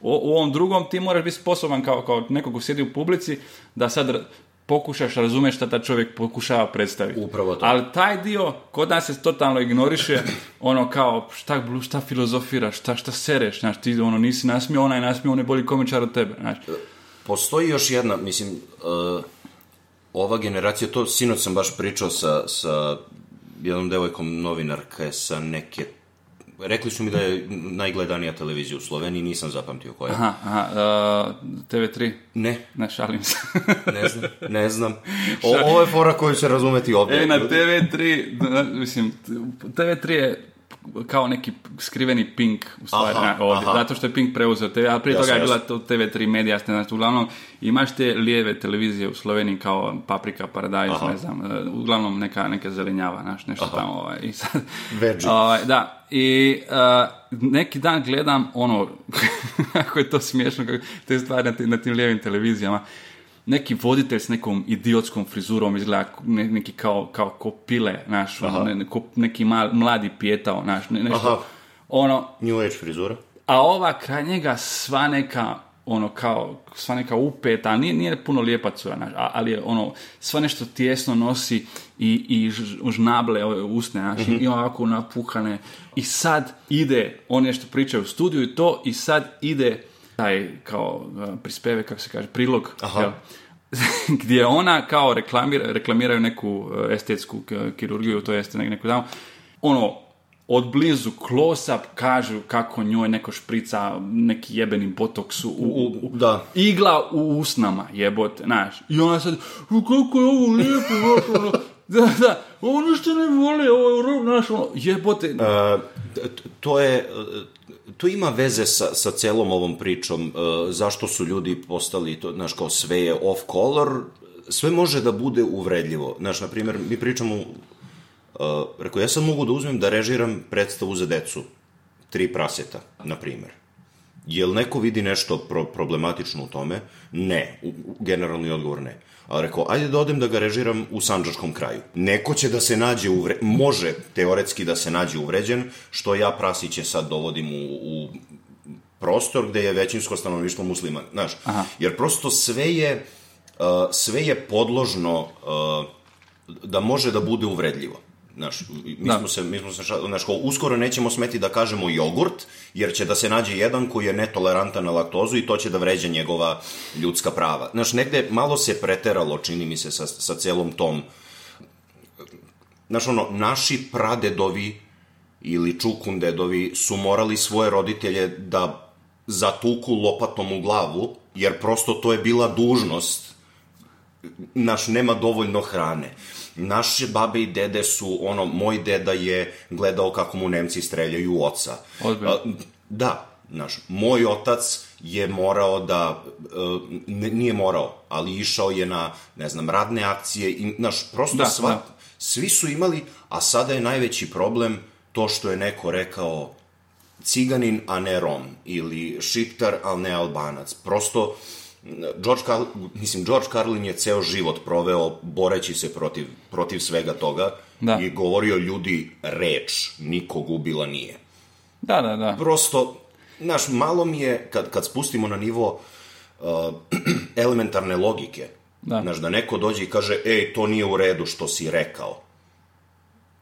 u, u ovom drugom ti moraš biti sposoban kao, kao neko ko sjedi u publici da sad pokušaš razumjeti šta ta čovjek pokušava predstaviti. Upravo to. Ali taj dio kod nas se totalno ignoriše, ono kao šta, šta filozofiraš, šta, šta sereš, znaš, ti ono nisi nasmio, onaj nasmio, on je bolji komičar od tebe, znaš. Postoji još jedna, mislim, uh, ova generacija, to sinoć sam baš pričao sa, sa jednom devojkom novinarka sa neke Rekli su mi da je najgledanija televizija u Sloveniji, nisam zapamtio koja. Aha, aha, uh, TV3, Ne, ne šalim se. ne znam, ne znam. O, ovo je fora koju će razumeti ovdje. E, na TV3, da, mislim, TV3 je kao neki skriveni Pink u stvari Aha, na, ovdje, aha. zato što je Pink preuzeo TV, a prije Jasno, toga je bila to TV3 medija, znači, uglavnom imaš te lijeve televizije u Sloveniji kao Paprika, Paradise, Aha. ne znam, e, uglavnom neka, neka zelenjava, znaš, nešto tamo, ovaj, i sad, ovaj, da, i uh, neki dan gledam ono, kako je to smiješno, kako, te stvari na na tim lijevim televizijama, neki voditelj s nekom idiotskom frizurom izgleda ne- neki kao, kao ko pile, znaš, ono, ne, ne- ko neki mal, mladi pijetao, znaš, ne, nešto, Aha. ono, New Age frizura. a ova kraj njega sva neka ono kao, sva neka upeta, nije, nije puno lijepa cura, znaš, a- ali je ono, sva nešto tjesno nosi i, i žnable ove usne, znaš, i ovako napuhane. I sad ide, on nešto priča u studiju i to, i sad ide taj kao prispeve, kako se kaže, prilog, Aha. gdje ona kao reklamira, reklamiraju neku e, estetsku k- kirurgiju, to jeste ne- neku tamo, ono, od blizu close-up kažu kako njoj neko šprica neki jebeni botoks u, u, u- Da. igla u usnama jebote, znaš. I ona sad, "U, kako je ovo lijepo, ono, da, da, ovo ništa ne vole, ovo je, znaš, ono, jebote, E, t- to je to ima veze sa, sa celom ovom pričom e, zašto su ljudi postali to znaš kao sve je off color sve može da bude uvredljivo znaš na primjer mi pričamo uh, rekao ja sad mogu da uzmem da režiram predstavu za decu tri praseta na primjer Jel neko vidi nešto pro problematično u tome? Ne. Generalni odgovor ne. Ali rekao, ajde da odem da ga režiram u sanđačkom kraju. Neko će da se nađe uvre... Može teoretski da se nađe uvređen, što ja prasiće sad dovodim u, u prostor gde je većinsko stanovništvo musliman. Znaš, Aha. jer prosto sve je, uh, sve je podložno uh, da može da bude uvredljivo. Znaš, mi Da. smo se, mi smo se, znaš, kao, uskoro nećemo smeti da kažemo jogurt, jer će da se nađe jedan koji je netolerantan na laktozu i to će da vređa njegova ljudska prava. Znaš, negde malo se preteralo, čini mi se, sa, sa celom tom znaš ono, naši pradedovi ili čukundedovi su morali svoje roditelje da zatuku lopatom u glavu, jer prosto to je bila dužnost. Naš, nema dovoljno hrane. Naše babe i dede su, ono, moj deda je gledao kako mu Nemci streljaju u oca. A, Da, znaš, moj otac je morao da, e, nije morao, ali išao je na, ne znam, radne akcije i, znaš, prosto Da, sva, da. svi su imali, a sada je najveći problem to što je neko rekao ciganin, a ne rom, ili šiptar, ali ne albanac. Prosto, George, Carl, mislim, George Carlin je ceo život proveo boreći se protiv, protiv svega toga Da. i govorio ljudi reč, nikog ubila nije. Da, da, da. Prosto, znaš, malo mi je, kad, kad spustimo na nivo uh, elementarne logike, Da. znaš, da neko dođe i kaže, ej, to nije u redu što si rekao.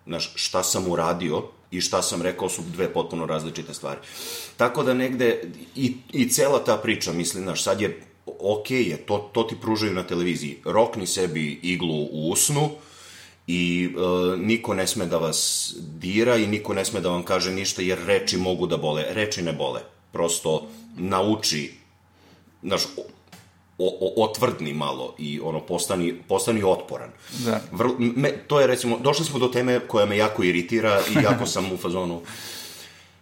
Znaš, šta sam uradio i šta sam rekao su dve potpuno različite stvari. Tako da negde, i, i cela ta priča, mislim, znaš, sad je, ok je, to, to ti pružaju na televiziji. Rokni sebi iglu u usnu, i e, niko ne sme da vas dira i niko ne sme da vam kaže ništa jer reči mogu da bole. Reči ne bole. Prosto nauči, znaš, o, o, otvrdni malo i ono, postani, postani otporan. Da. Vrlo, me, to je recimo, došli smo do teme koja me jako iritira i jako sam u fazonu,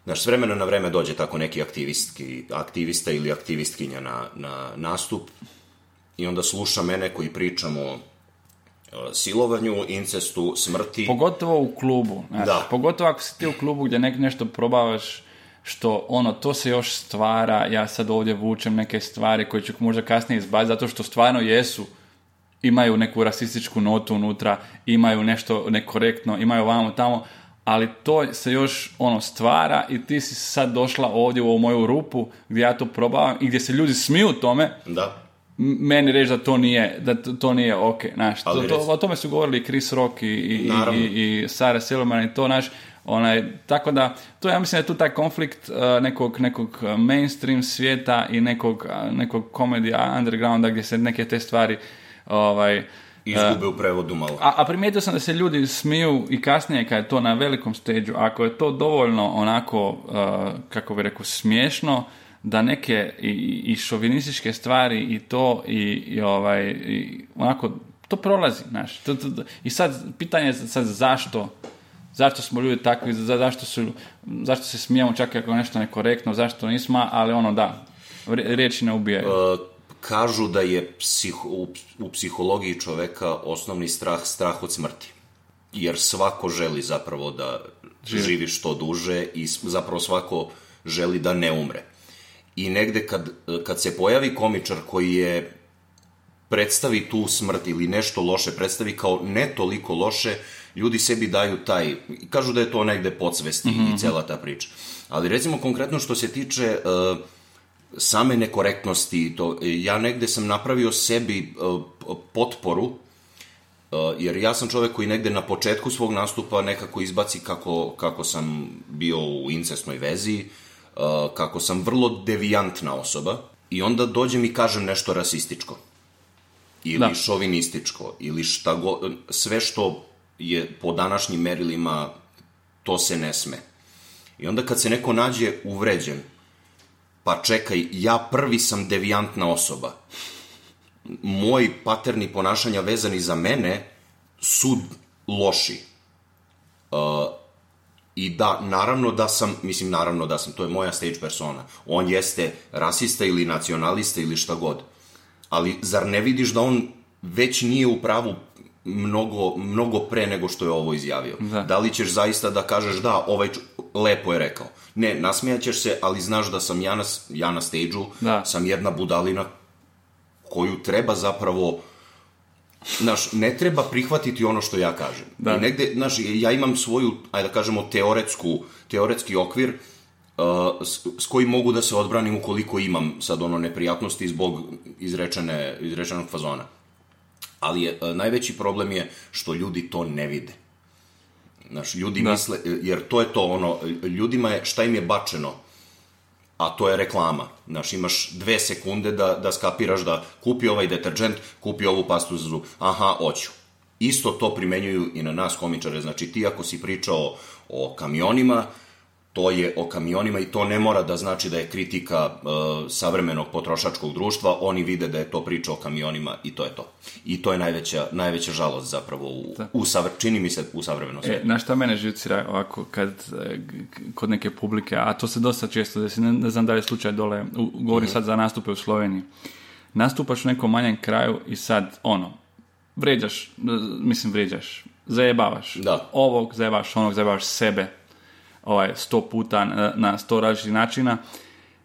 Znaš, s vremena na vreme dođe tako neki aktivistki, aktivista ili aktivistkinja na, na nastup i onda sluša mene koji pričam o silovanju, incestu, smrti. Pogotovo u klubu. Znaš, Da. Pogotovo ako si ti u klubu gdje nek nešto probavaš što ono, to se još stvara, ja sad ovdje vučem neke stvari koje ću možda kasnije izbaciti, zato što stvarno jesu, imaju neku rasističku notu unutra, imaju nešto nekorektno, imaju vamo tamo, ali to se još ono stvara i ti si sad došla ovdje u ovu moju rupu gdje ja to probavam i gdje se ljudi smiju tome, Da. meni reći da to nije, da to, nije ok, znaš, to, to, o tome su govorili Chris Rock i, i, i, i Sarah Silverman i to, znaš, onaj, tako da, to ja mislim da je tu taj konflikt uh, nekog, nekog mainstream svijeta i nekog, nekog komedija undergrounda gdje se neke te stvari ovaj, Izgube u prevodu malo. a, a primijetio sam da se ljudi smiju i kasnije kad je to na velikom stage ako je to dovoljno onako, uh, kako bi rekao, smiješno, da neke i, i šovinističke stvari i to i, i ovaj, i onako, to prolazi, znaš. To, to, to- I sad, pitanje je sad zašto, zašto smo ljudi takvi, za, zašto, su, zašto se smijemo čak ako nešto nekorektno, zašto nismo, ali ono da, ri- riječi ne ubijaju. E, kažu da je psiho, u, u psihologiji čoveka osnovni strah strah od smrti. Jer svako želi zapravo da živi, što duže i zapravo svako želi da ne umre. I negde kad, kad se pojavi komičar koji je predstavi tu smrt ili nešto loše, predstavi kao ne toliko loše, ljudi sebi daju taj, kažu da je to negde podsvesti i cela ta priča. Ali recimo konkretno što se tiče e, same nekorektnosti, to, ja negde sam napravio sebi e, potporu, e, jer ja sam čovek koji negde na početku svog nastupa nekako izbaci kako, kako sam bio u incestnoj vezi, e, kako sam vrlo devijantna osoba, i onda dođem i kažem nešto rasističko ili Da. šovinističko ili šta go, sve što je po današnjim merilima to se ne sme. I onda kad se neko nađe uvređen, pa čekaj, ja prvi sam devijantna osoba. Moj paterni ponašanja vezani za mene su loši. Uh, I da, naravno da sam, mislim naravno da sam, to je moja stage persona. On jeste rasista ili nacionalista ili šta god. Ali zar ne vidiš da on već nije u pravu mnogo, mnogo pre nego što je ovo izjavio? Da. li ćeš zaista da kažeš da, ovaj lepo je rekao? Ne, nasmijaćeš se, ali znaš da sam ja na, ja na stage-u, Da. sam jedna budalina koju treba zapravo Znaš, ne treba prihvatiti ono što ja kažem. Da. I negde, znaš, ja imam svoju, ajde da kažemo, teoretsku, teoretski okvir uh, s, s kojim mogu da se odbranim ukoliko imam sad ono neprijatnosti zbog izrečene, izrečenog fazona. Ali je, uh, najveći problem je što ljudi to ne vide. Znaš, ljudi Da. misle, jer to je to, ono, ljudima je, šta im je bačeno, a to je reklama. Znaš, imaš dve sekunde da, da skapiraš da kupi ovaj deterđent, kupi ovu pastu za zub. Aha, hoću. Isto to primenjuju i na nas komičare. Znači, ti ako si pričao o kamionima, to je o kamionima i to ne mora da znači da je kritika e, savremenog potrošačkog društva, oni vide da je to priča o kamionima i to je to. I to je najveća, najveća žalost zapravo u, u savre, čini mi se u savremenom E, svijetu. na šta mene živcira ovako kad e, kod neke publike, a to se dosta često desi, ne, ne znam da je slučaj dole, u, govorim sad za nastupe u Sloveniji. Nastupaš u nekom manjem kraju i sad, ono, vređaš, e, mislim vređaš, zajebavaš Da. ovog, zajebavaš onog, zajebavaš sebe, ovaj, sto puta na, na sto različitih načina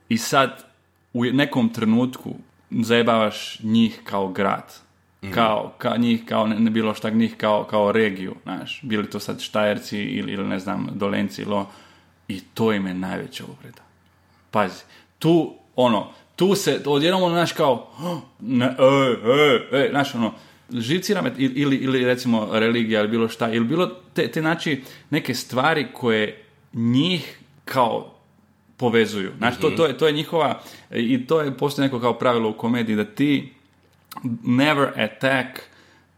i sad u nekom trenutku zajebavaš njih kao grad. Kao, kao njih, kao ne, ne bilo šta njih kao, kao regiju, znaš, bili to sad Štajerci ili, ili ne znam, Dolenci ili i to im je najveća uvreda. Pazi, tu, ono, tu se, odjednom ono, znaš, kao, "Oh, ne, e, e, e, znaš, ono, živcira me, ili, ili recimo religija, ili bilo šta, ili bilo te, te, znači, neke stvari koje njih kao povezuju. Znači, to, to, je, to je njihova, i to je postoji neko kao pravilo u komediji, da ti never attack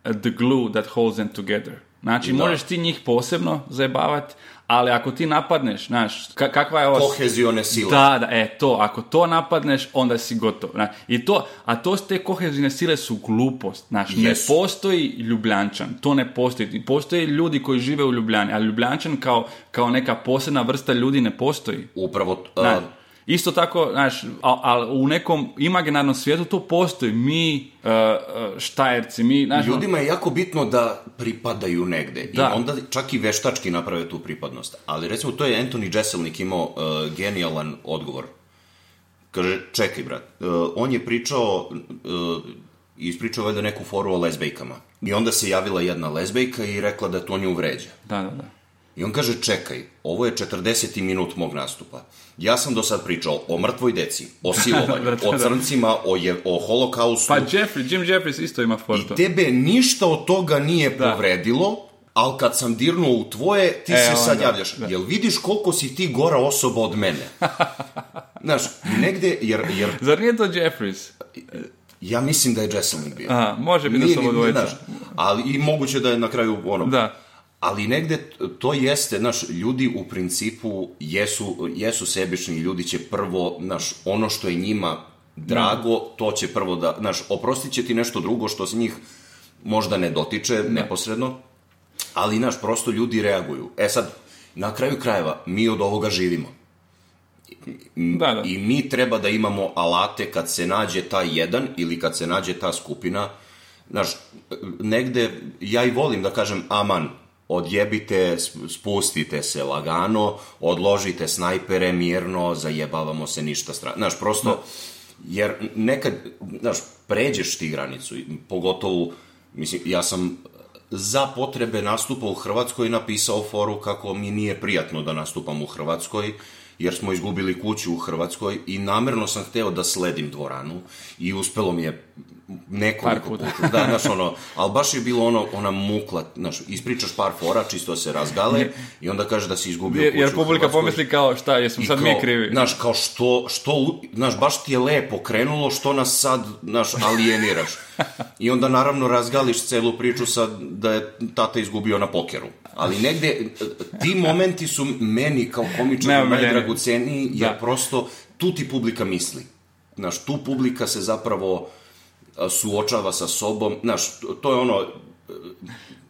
the glue that holds them together. Znači, možeš ti njih posebno zajebavati, ali ako ti napadneš, znaš, ka- kakva je ova... Kohezione sile. Da, da, e, to, ako to napadneš, onda si gotov. Znaš, I to, a to te kohezivne sile su glupost. Znaš, ne Jesu. postoji ljubljančan, to ne postoji. Postoje ljudi koji žive u Ljubljani, a ljubljančan kao, kao neka posebna vrsta ljudi ne postoji. Upravo, a, Znaš, isto tako, znaš, ali u nekom imaginarnom svijetu to postoji. Mi, uh, uh, štajerci, mi, znaš, ljudima je jako bitno da pripadaju negde. Da. I onda čak i veštački naprave tu pripadnost. Ali recimo, to je Anthony Jeselnik imao uh, genijalan odgovor. Kaže, čekaj, brat, uh, on je pričao, uh, ispričao valjda neku foru o lezbejkama. I onda se javila jedna lezbejka i rekla da to nju vređa. da, da, da. I on kaže, čekaj, ovo je 40. minut mog nastupa. Ja sam do sad pričao o mrtvoj deci, o silovanju, o crncima, o, je, o holokaustu. Pa Jeffrey, Jim Jeffries isto ima fortu. I tebe ništa od toga nije Da. povredilo, ali kad sam dirnuo u tvoje, ti E, se sad onda, javljaš. da. Jel vidiš koliko si ti gora osoba od mene? Znaš, negde, jer, jer Zar nije to Jeffries? ja mislim da je Jesselnik bio. Aha, može biti da obojica. znaš, ali i moguće da je na kraju ono. Da. Ali negde to jeste, znaš, ljudi u principu jesu, jesu sebični, ljudi će prvo, znaš, ono što je njima drago, to će prvo da, znaš, oprostit će ti nešto drugo što se njih možda ne dotiče neposredno, ali, znaš, prosto ljudi reaguju. E sad, na kraju krajeva, mi od ovoga živimo. Da, da. I mi treba da imamo alate kad se nađe taj jedan ili kad se nađe ta skupina. Znaš, negde, ja i volim da kažem aman, odjebite, sp- spustite se lagano, odložite snajpere mirno, zajebavamo se ništa strano. Znaš, prosto, jer nekad, znaš, pređeš ti granicu, i pogotovo, mislim, ja sam za potrebe nastupa u Hrvatskoj napisao foru kako mi nije prijatno da nastupam u Hrvatskoj, jer smo izgubili kuću u Hrvatskoj i namerno sam hteo da sledim dvoranu i uspelo mi je nekoliko puta. Da, znaš, ono, ali baš je bilo ono, ona mukla, znaš, ispričaš par fora, čisto se razgale i onda kaže da si izgubio kuću jer publika pomisli kao šta, jesmo sad kao, mi krivi. Znaš, kao što, što, znaš, baš ti je lepo krenulo, što nas sad, znaš, alijeniraš. I onda naravno razgališ celu priču sad da je tata izgubio na pokeru. Ali negde, ti momenti su meni kao komičar Neomiljeni. najdragoceniji, jer Da. prosto tu ti publika misli. Znaš, tu publika se zapravo suočava sa sobom. Znaš, to- to je ono, e,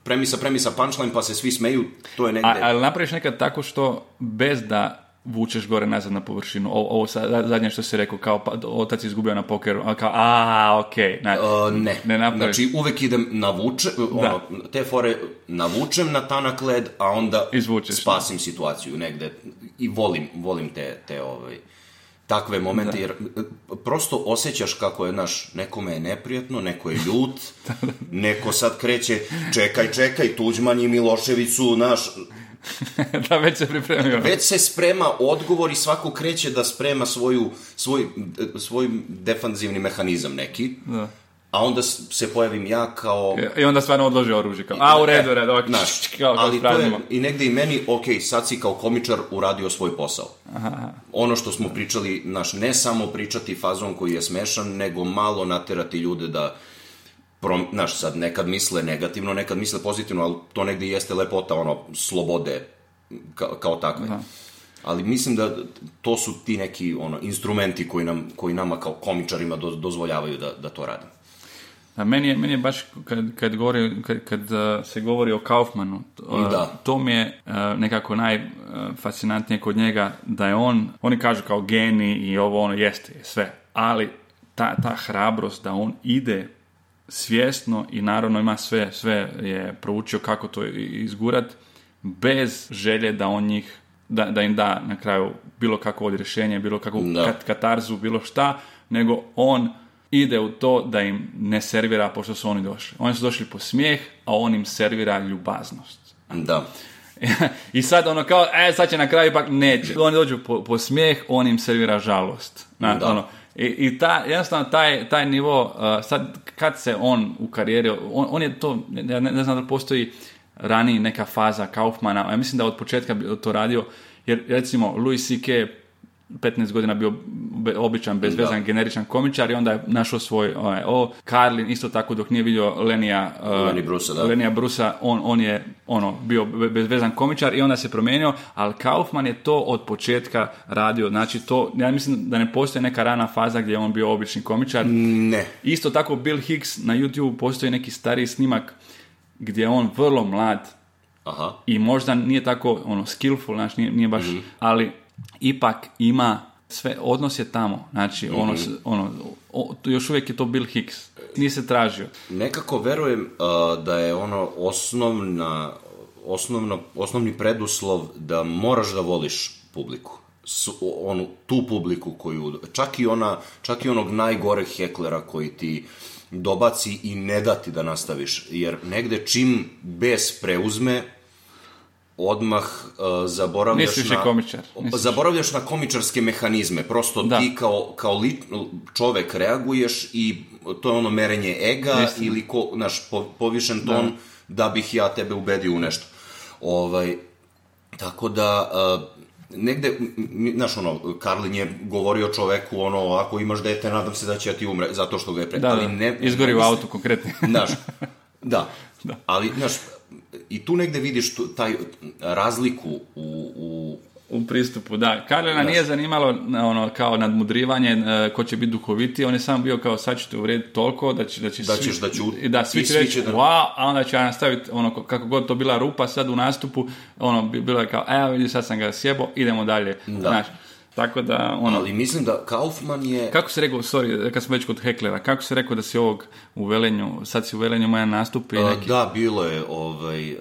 premisa, premisa, punchline, pa se svi smeju, to je negde... A, ali napraviš nekad tako što bez da vučeš gore nazad na površinu. O, ovo sa- zadnje što si rekao, kao pa, otac izgubio na pokeru, a kao, a, okej. Okay. Uh, ne, ne napraviš. znači uvek idem navuče, ono, te fore navučem na tanak led, a onda Izvučeš, spasim situaciju negde i volim, volim te, te ovaj, takve momente, jer e, prosto osjećaš kako je, naš, nekome je neprijatno, neko je ljut, neko sad kreće, čekaj, čekaj, Tuđman i Milošević su, naš, da, već se pripremio. već se sprema odgovor i svako kreće da sprema svoju, svoj, svoj defanzivni mehanizam neki, Da. a onda se pojavim ja kao... I onda stvarno odloži oružje. Kao, a, u redu, u redu, ok, Znaš, kao, ali to je i negde i meni, ok, sad si kao komičar uradio svoj posao. Ono što smo pričali, naš, ne samo pričati fazon koji je smešan, nego malo naterati ljude da prom, znaš, sad nekad misle negativno, nekad misle pozitivno, ali to negde jeste lepota, ono, slobode kao, kao takve. Ali mislim da to su ti neki ono instrumenti koji nam koji nama kao komičarima do, dozvoljavaju da, da to radimo. A meni je, meni je baš kad, kad, govori, kad, kad uh, se govori o Kaufmanu, uh, Da. to mi je uh, nekako najfascinantnije kod njega da je on, oni kažu kao geni i ovo ono jeste je sve, ali ta, ta hrabrost da on ide svjesno i naravno ima sve, sve je proučio kako to izgurat bez želje da on njih da, da im da na kraju bilo kakvo odrješenje, bilo kakvu Da. kat- katarzu, bilo šta, nego on ide u to da im ne servira pošto su oni došli. Oni su došli po smijeh, a on im servira ljubaznost. Da. I sad ono kao, e, sad će na kraju ipak neće. Oni dođu po, po smijeh, on im servira žalost. Na, Da. ono, I, i ta, jednostavno taj, taj nivo, uh, sad kad se on u karijeri, on, on je to, ja ne, ne znam da postoji raniji neka faza Kaufmana, ja mislim da od početka to radio, jer recimo Louis C.K. 15 godina bio običan, bezvezan, generičan komičar i onda je našao svoj ovaj, o, Carlin isto tako dok nije vidio Lenija uh, Lenny Brucea, da. Lenija Brusa, on, on je ono, bio be- bezvezan komičar i onda se promijenio, ali Kaufman je to od početka radio, znači to, ja mislim da ne postoji neka rana faza gdje je on bio obični komičar. Ne. Isto tako Bill Hicks na YouTube postoji neki stariji snimak gdje je on vrlo mlad Aha. i možda nije tako ono skillful, znači nije, nije baš, ali ipak ima sve, odnos je tamo, znači ono, s- ono, o- još uvijek je to Bill Hicks, nije se tražio. Nekako verujem uh, da je ono osnovna, osnovno, osnovni preduslov da moraš da voliš publiku. S, onu, tu publiku koju, čak i, ona, čak i onog najgoreg heklera koji ti dobaci i ne da ti da nastaviš. Jer negde čim bes preuzme, odmah uh, zaboravljaš Nisi na... komičar, nisi Zaboravljaš na komičarske mehanizme. Prosto Da. ti kao, kao li, čovek reaguješ i to je ono merenje ega Istina. ili ko, naš, po, povišen ton da. bih ja tebe ubedio u nešto. Ovaj, tako da, uh, negde, znaš, ono, Karlin je govorio čoveku, ono, ako imaš dete, nadam se da će ti umre, zato što ga je pre... Da, ali da, ne, izgori u mislim- autu konkretno. Znaš, da. Ali, znaš, i tu negde vidiš tu, taj razliku u, u U pristupu, da. Karlina nije zanimalo ono, kao nadmudrivanje e, ko će biti duhoviti, on je samo bio kao sad ćete uvrediti toliko da, će, da, će Da svi, ćeš da ću- da svi će reći da- wow, a onda će ja nastaviti ono, ko- kako god to bila rupa sad u nastupu, ono, bi- bilo je kao, evo vidi sad sam ga sjebo, idemo dalje. Znaš, tako da, ono, ali mislim da Kaufman je... kako se rekao, sorry, kad smo već kod heklera, kako se rekao da si ovog u Velenju, sad si u Velenju moja nastup i neki... Da, bilo je, ovaj,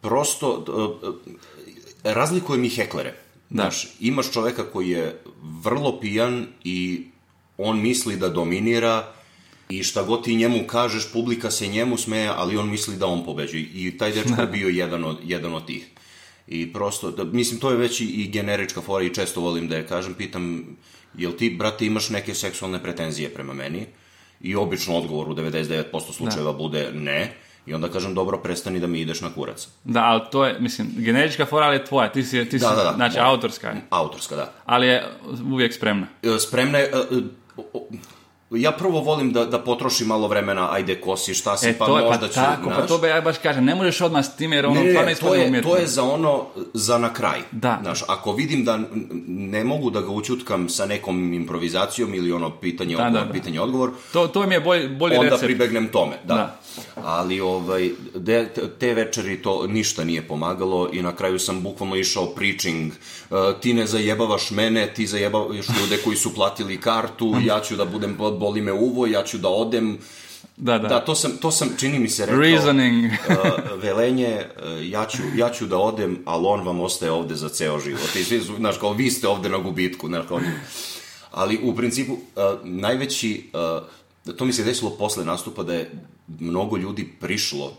prosto, e, e, razlikuje mi heklere. Da. Znaš, imaš čoveka koji je vrlo pijan i on misli da dominira i šta god ti njemu kažeš, publika se njemu smeje, ali on misli da on pobeđuje. I taj dečko je bio jedan od, jedan od tih. I prosto, da, mislim, to je već i, i generička fora i često volim da je kažem, pitam, jel ti, brate, imaš neke seksualne pretenzije prema meni? I obično odgovor u 99% slučajeva bude ne. I onda kažem, dobro, prestani da mi ideš na kurac. Da, ali to je, mislim, generička fora, ali je tvoja, ti si, ti si Da, da, da. znači, Moja. autorska Autorska, da. ali je uvijek spremna. E, Spremna je... Ja prvo volim da, da potrošim malo vremena, ajde kosi, šta si, E, pa to je, pa možda ću, tako, pa znaš. to bi ja baš kažem, ne možeš odmah s time jer ono Ne, ne, to je, umjetno. to je za ono, za na kraj. Da. Znaš, ako vidim da ne mogu da ga učutkam sa nekom improvizacijom ili ono pitanje, Da, odgovor, da, da. pitanje, odgovor, To, to mi je bolji, bolji onda recept. pribegnem tome, da. Da. Ali ovaj, de, te večeri to ništa nije pomagalo i na kraju sam bukvalno išao preaching, uh, ti ne zajebavaš mene, ti zajebavaš ljude koji su platili kartu, ja ću da budem, boli me uvo, ja ću da odem. Da, da. Da, to sam, to sam čini mi se rekao. Reasoning. uh, velenje, uh, ja ću, ja ću da odem, ali on vam ostaje ovde za ceo život. I svi znaš, kao vi ste ovde na gubitku, znaš, kao Ali u principu, uh, najveći, uh, to mi se desilo posle nastupa da je mnogo ljudi prišlo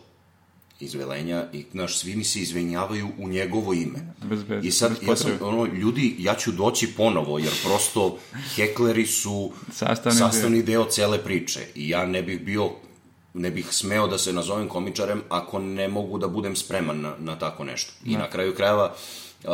iz Velenja i, znaš, svi mi se izvenjavaju u njegovo ime. Bez- bez- I sad, bez ja sam, ono, ljudi, ja ću doći ponovo, jer prosto hekleri su Sastavni sastavni deo cele priče i ja ne bih bio ne bih smeo da se nazovem komičarem ako ne mogu da budem spreman na, na tako nešto. I na kraju krajeva uh,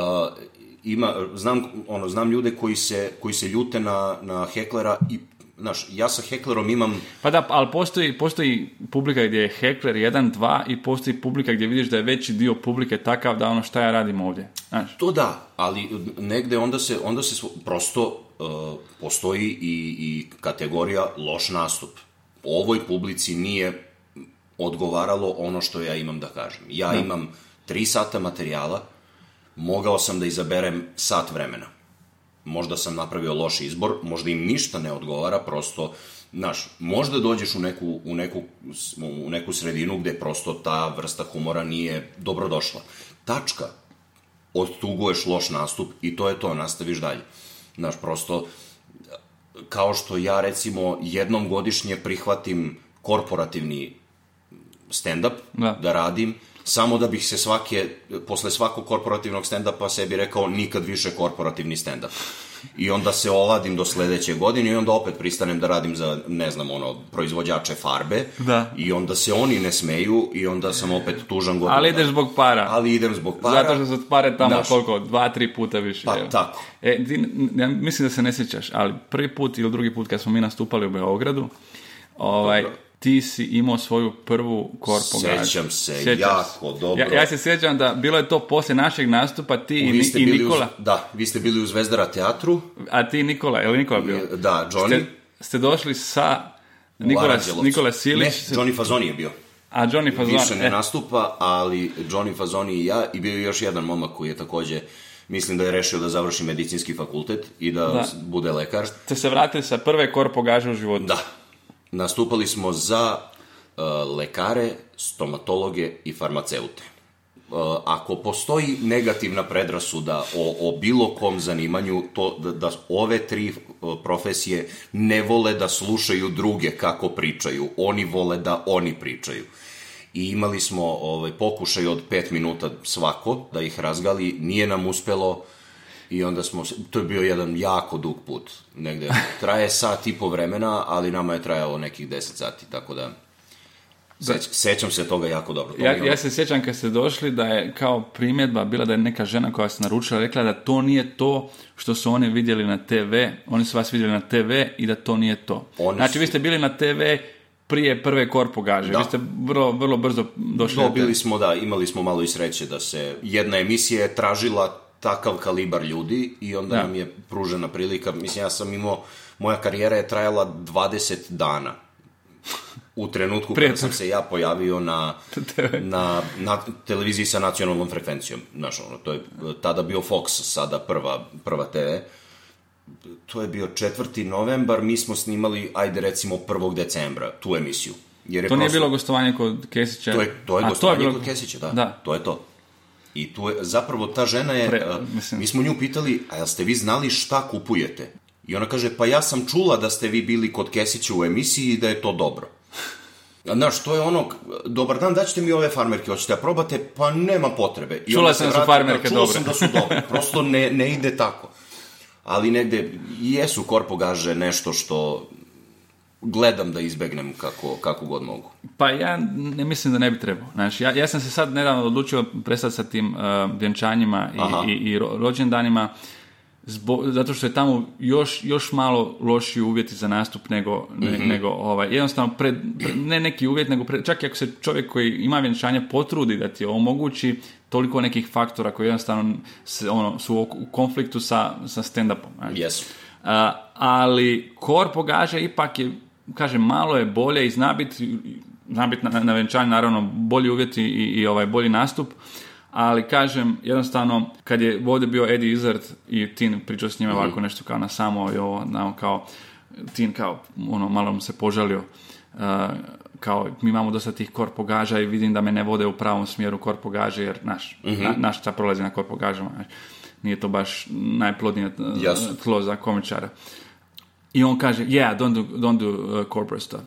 ima, znam, ono, znam ljude koji se, koji se ljute na, na heklera i Znaš, ja sa heklerom imam Pa da, ali postoji, postoji publika gdje je hekler 1, 2 i postoji publika gdje vidiš da je veći dio publike takav da ono šta ja radim ovdje. Znaš, To da, ali negde onda se, onda se prosto uh, postoji i, i kategorija loš nastup. Ovoj publici nije odgovaralo ono što ja imam da kažem. Ja imam tri sata materijala, mogao sam da izaberem sat vremena. Možda sam napravio loš izbor, možda im ništa ne odgovara, prosto, znaš, možda dođeš u neku, u neku, u neku sredinu gde prosto ta vrsta humora nije dobrodošla. Tačka, odtuguješ loš nastup i to je to, nastaviš dalje. Znaš, prosto, kao što ja recimo jednom godišnje prihvatim korporativni stand-up Da. da radim, samo da bih se svake, posle svakog korporativnog stand-upa sebi rekao nikad više korporativni stand-up. I onda se oladim do sledeće godine i onda opet pristanem da radim za, ne znam, ono, proizvođače farbe. Da. I onda se oni ne smeju i onda sam opet tužan godinu. Ali ideš zbog para. Ali idem zbog para. Zato što su pare tamo Znaš. koliko? Dva, tri puta više. Pa, evo. tako. E, ti, ja mislim da se ne sjećaš, ali prvi put ili drugi put kad smo mi nastupali u Beogradu, ovaj, Dobro. Ti si imao svoju prvu korpo gažu. Sjećam se, Sjećaš jako dobro. Ja, ja se sjećam da bilo je to poslije našeg nastupa, ti i, Vi Ni- ste i bili Nikola, Uz, da, vi ste bili u Zvezdara teatru. a ti Nikola, je li Nikola bio? Da, Johnny. Ste, ste došli sa Nikola. Nikola Silić, Ne, Johnny Fazoni je bio. a Johnny Fazon. Više ne e, nastupa, ali Johnny Fazoni i ja i bio je još jedan momak koji je takođe mislim da je rešio da završi medicinski fakultet i da, Da. bude lekar. ste se vratili sa prve korpo gaže u životu. Da. Nastupali smo za uh, lekare, stomatologe i farmaceute. Uh, ako postoji negativna predrasuda o, o bilo kom zanimanju, to da, da ove tri uh, profesije ne vole da slušaju druge kako pričaju. Oni vole da oni pričaju. I imali smo ovaj, pokušaj od pet minuta svako da ih razgali, nije nam uspelo i onda smo, to je bio jedan jako dug put, negde, traje sat i po vremena, ali nama je trajalo nekih 10 sati, tako da, seć, sećam se toga jako dobro. To Ja, ja se sjećam kad ste došli da je kao primjedba bila da je neka žena koja se naručila rekla da to nije to što su oni vidjeli na TV, oni su vas vidjeli na TV i da to nije to. Oni znači su- vi ste bili na TV prije prve korpo gaže, Da. vi ste vrlo, vrlo brzo došli na Dobili TV. smo, da, imali smo malo i sreće da se jedna emisija je tražila takav kalibar ljudi i onda Da. nam je pružena prilika. Mislim, ja sam imao, moja karijera je trajala 20 dana. U trenutku kada sam se ja pojavio na, na, na televiziji sa nacionalnom frekvencijom. Znaš, ono, to je tada bio Fox, sada prva, prva TV. To je bio 4. novembar, mi smo snimali, ajde recimo 1. decembra, tu emisiju. Jer je To nije prosto- bilo gostovanje kod Kesića. to je, to je A, gostovanje bilo- kod Kesića, da. Da. To je to. I tu je, zapravo ta žena je, Pre- mislim- mi smo nju pitali, a jel ste vi znali šta kupujete? I ona kaže, pa ja sam čula da ste vi bili kod Kesića u emisiji i da je to dobro. Znaš, to je ono, dobar dan, daćete mi ove farmerke, hoćete da probate? Pa nema potrebe. I Čula sam da su farmerke čula dobre. sam da su dobre, prosto ne, ne ide tako. Ali negde, jesu korpogaže nešto što gledam da izbegnem kako, kako god mogu. Pa ja ne mislim da ne bi trebao. Znači, ja, ja sam se sad nedavno odlučio prestati sa tim uh, vjenčanjima i, i, i ro- rođendanima zbo, zato što je tamo još, još malo lošiji uvjeti za nastup nego, ne- Mhm. nego ovaj, jednostavno pred, pred- ne neki uvjet, nego pred, čak i ako se čovjek koji ima vjenčanje potrudi da ti omogući toliko nekih faktora koji jednostavno se, ono, su u konfliktu sa, sa stand-upom. Jesu. A, ali korpo gaže ipak je, kažem, malo je bolje i zna biti, zna biti na, na venčanju naravno bolji uvjeti i, i ovaj bolji nastup, ali kažem, jednostavno, kad je ovdje bio Eddie Izzard i Tin pričao s njima ovako nešto kao na samo i ovo, na, kao, Tin kao, ono, malo mu se požalio, uh, kao, mi imamo dosta tih korpogaža i vidim da me ne vode u pravom smjeru korpogaže, jer, naš, na, naš prolazi na korpogažama, nije to baš najplodnije Jasno. tlo za komičara. I on kaže, yeah, don't do, don't do uh, corporate stuff.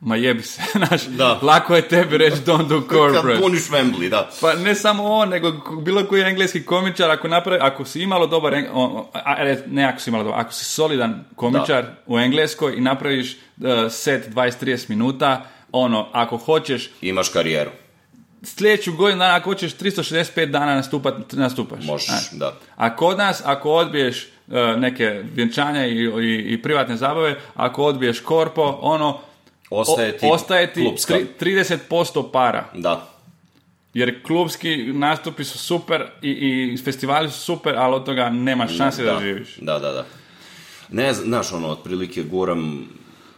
Ma jebi se, znaš, Da. lako je tebi reći don't do Kad corporate. puniš Wembley, da. Pa ne samo on, nego bilo koji engleski komičar, ako napravi, ako si imalo dobar, ne ako si imalo dobar, ako si solidan komičar u Engleskoj i napraviš uh, set 20-30 minuta, ono, ako hoćeš Imaš karijeru. sljedeću godinu dana, ako hoćeš 365 dana nastupat, nastupaš. Možeš, znaš. da. A kod nas, ako odbiješ neke vjenčanja i, i, i privatne zabave, ako odbiješ korpo, ono, Ostaje o- ti ostaje ti tri- 30% para. Da. Jer klubski nastupi su super i, i festivali su super, ali od toga nema šanse da, živiš. Da, da, da. Ne, znaš, ono, otprilike guram,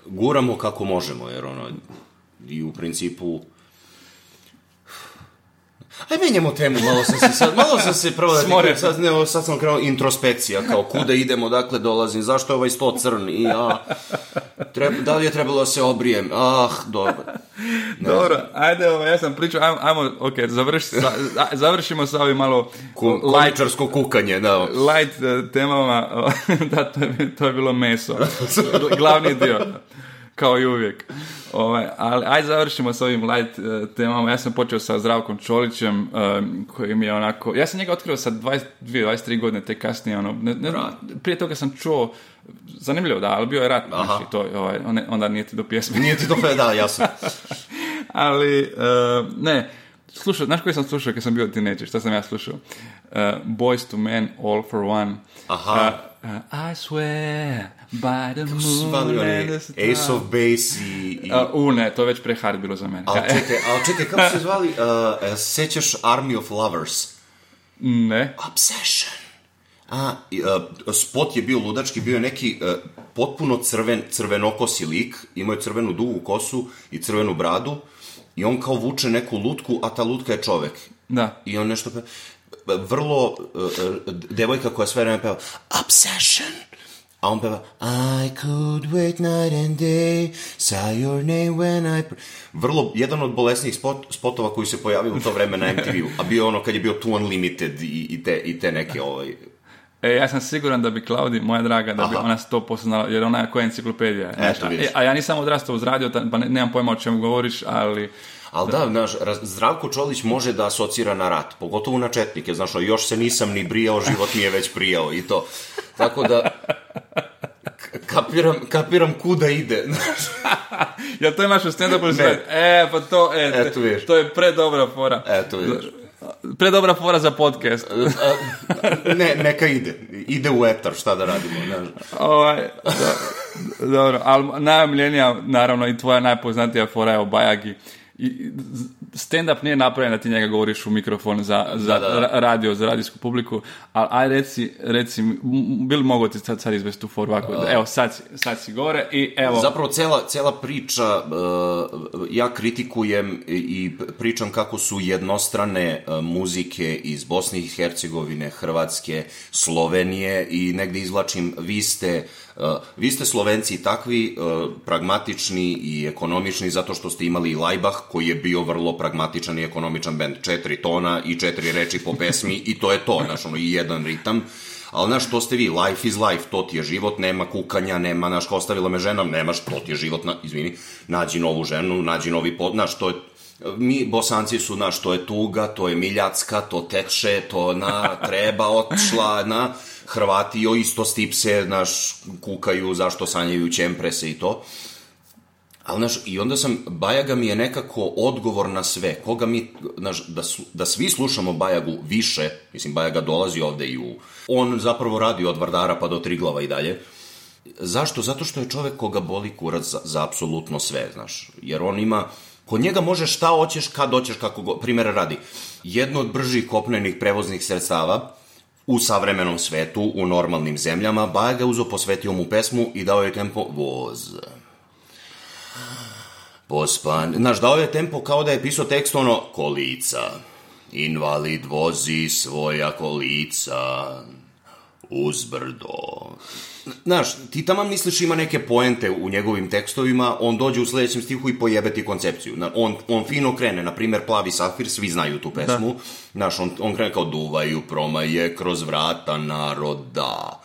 guramo kako možemo, jer ono, i u principu... Aj menjamo temu, malo sam se sad, malo sam se prvo da ti sad, ne, sad sam krenuo introspekcija, kao kuda idemo, dakle dolazim, zašto je ovaj sto crn i ja, treba, da li je trebalo da se obrijem, ah, dobro. Dobro, ajde, ovo, ja sam pričao, ajmo, ajmo ok, završi, sa, a- završimo sa ovim malo Ku, light, kukanje, da. light eh, temama, da, to je, to je bilo meso, glavni dio, kao i uvijek. Ovaj, ali ajde završimo s ovim light eh, temama. Ja sam počeo sa Zdravkom Čolićem, eh, koji mi je onako... Ja sam njega otkrio sa 22-23 godine, te kasnije, ono, ne, ne, prije toga sam čuo, zanimljivo da, ali bio je rat, Aha. znaš, i to, ovaj, on- onda nije ti do pjesme. Nije ti dobro, da, jasno. Ali, uh, ne, slušao, znaš koji sam slušao kad sam bio tineđer, šta sam ja slušao? Uh, Boys to Men, All for One. Aha. Uh, uh, I swear by the moon Zvali oni and the stars. Ace of Base i... i... Uh, u, ne, to je već pre hard bilo za mene. Ali čekaj, ali čekaj, kako se zvali? Uh, uh, sećaš Army of Lovers? ne. Obsession. A, uh, spot je bio ludački, bio je neki uh, potpuno crven, crvenokosi lik, imao je crvenu dugu kosu i crvenu bradu i on kao vuče neku lutku, a ta lutka je čovek. Da. I on nešto pe... Vrlo, uh, uh, devojka koja sve vreme peva Obsession. A on peva I could wait night and day Saw your name when I... pr-" Vrlo, jedan od bolesnijih spot, spotova koji se pojavio u to vreme na MTV-u. A bio ono kad je bio Too Unlimited i, i, te, i te neke ovaj... E, ja sam siguran da bi Klaudi, moja draga, da bi Aha. ona 100% znala, jer ona je koja enciklopedija. Eto, a, vidiš. a ja nisam odrastao uz radio, pa ne, nemam pojma o čemu govoriš, ali... Ali da, znaš, raz- Zdravko Čolić može da asocira na rat, pogotovo na četnike, znaš, još se nisam ni brijao, život mi je već prijao i to. Tako da, kapiram, kapiram kuda ide, znaš. Jel to imaš u stand-upu? E, pa to, e, Eto, vidiš. to je predobra fora. Eto, vidiš. Predobra fora za podcast. Ne, neka ide. Ide u etar, šta da radimo, znaš. ovaj, do- dobro, ali najomljenija, naravno, i tvoja najpoznatija fora je o Bajagi. I stand-up nije napravljen da ti njega govoriš u mikrofon za, za Da, da, da. ra- radio, za radijsku publiku, ali aj reci, reci, mi, m- bi li mogo ti sad, sad izvesti tu foru ovako, evo sad, sad si gore i evo, Zapravo, cela, cela priča, uh, ja kritikujem i pričam kako su jednostrane uh, muzike iz Bosne i Hercegovine, Hrvatske, Slovenije i negde izvlačim, vi ste, vi ste Slovenci takvi uh, pragmatični i ekonomični zato što ste imali Lajbah koji je bio vrlo pragmatičan i ekonomičan bend. Četiri tona i četiri reči po pesmi i to je to, znaš, ono, i jedan ritam. Ali, znaš, to ste vi, life is life, to ti je život, nema kukanja, nema, znaš, ostavila me žena, nemaš, to ti je život, na, izvini, nađi novu ženu, nađi novi pod, znaš, to je, mi, bosanci su, znaš, to je tuga, to je miljacka, to teče, to, na, treba, otišla, na, Hrvati o isto stipse, znaš, kukaju, zašto sanjaju ćemprese i to. Ali, znaš, i onda sam, Bajaga mi je nekako odgovor na sve. Koga mi, znaš, da, da svi slušamo Bajagu više, mislim, Bajaga dolazi ovde i u... On zapravo radi od Vardara pa do Triglava i dalje. Zašto? Zato što je čovek koga boli kurac za, za apsolutno sve, znaš. Jer on ima... Kod njega možeš šta hoćeš, kad hoćeš, kako go... Primera radi. Jedno od bržih kopnenih prevoznih sredstava u savremenom svetu, u normalnim zemljama, Bajaga je uzo, posvetio mu pesmu i dao je tempo voz. Pospan. Znaš, dao je tempo kao da je pisao tekst ono, kolica. Invalid vozi svoja kolica uzbrdo. Znaš, ti tamo misliš ima neke poente u njegovim tekstovima, on dođe u sledećem stihu i pojebe ti koncepciju. On, on fino krene, na primer Plavi safir, svi znaju tu pesmu. Znaš, on, on krene kao duvaju promaje kroz vrata naroda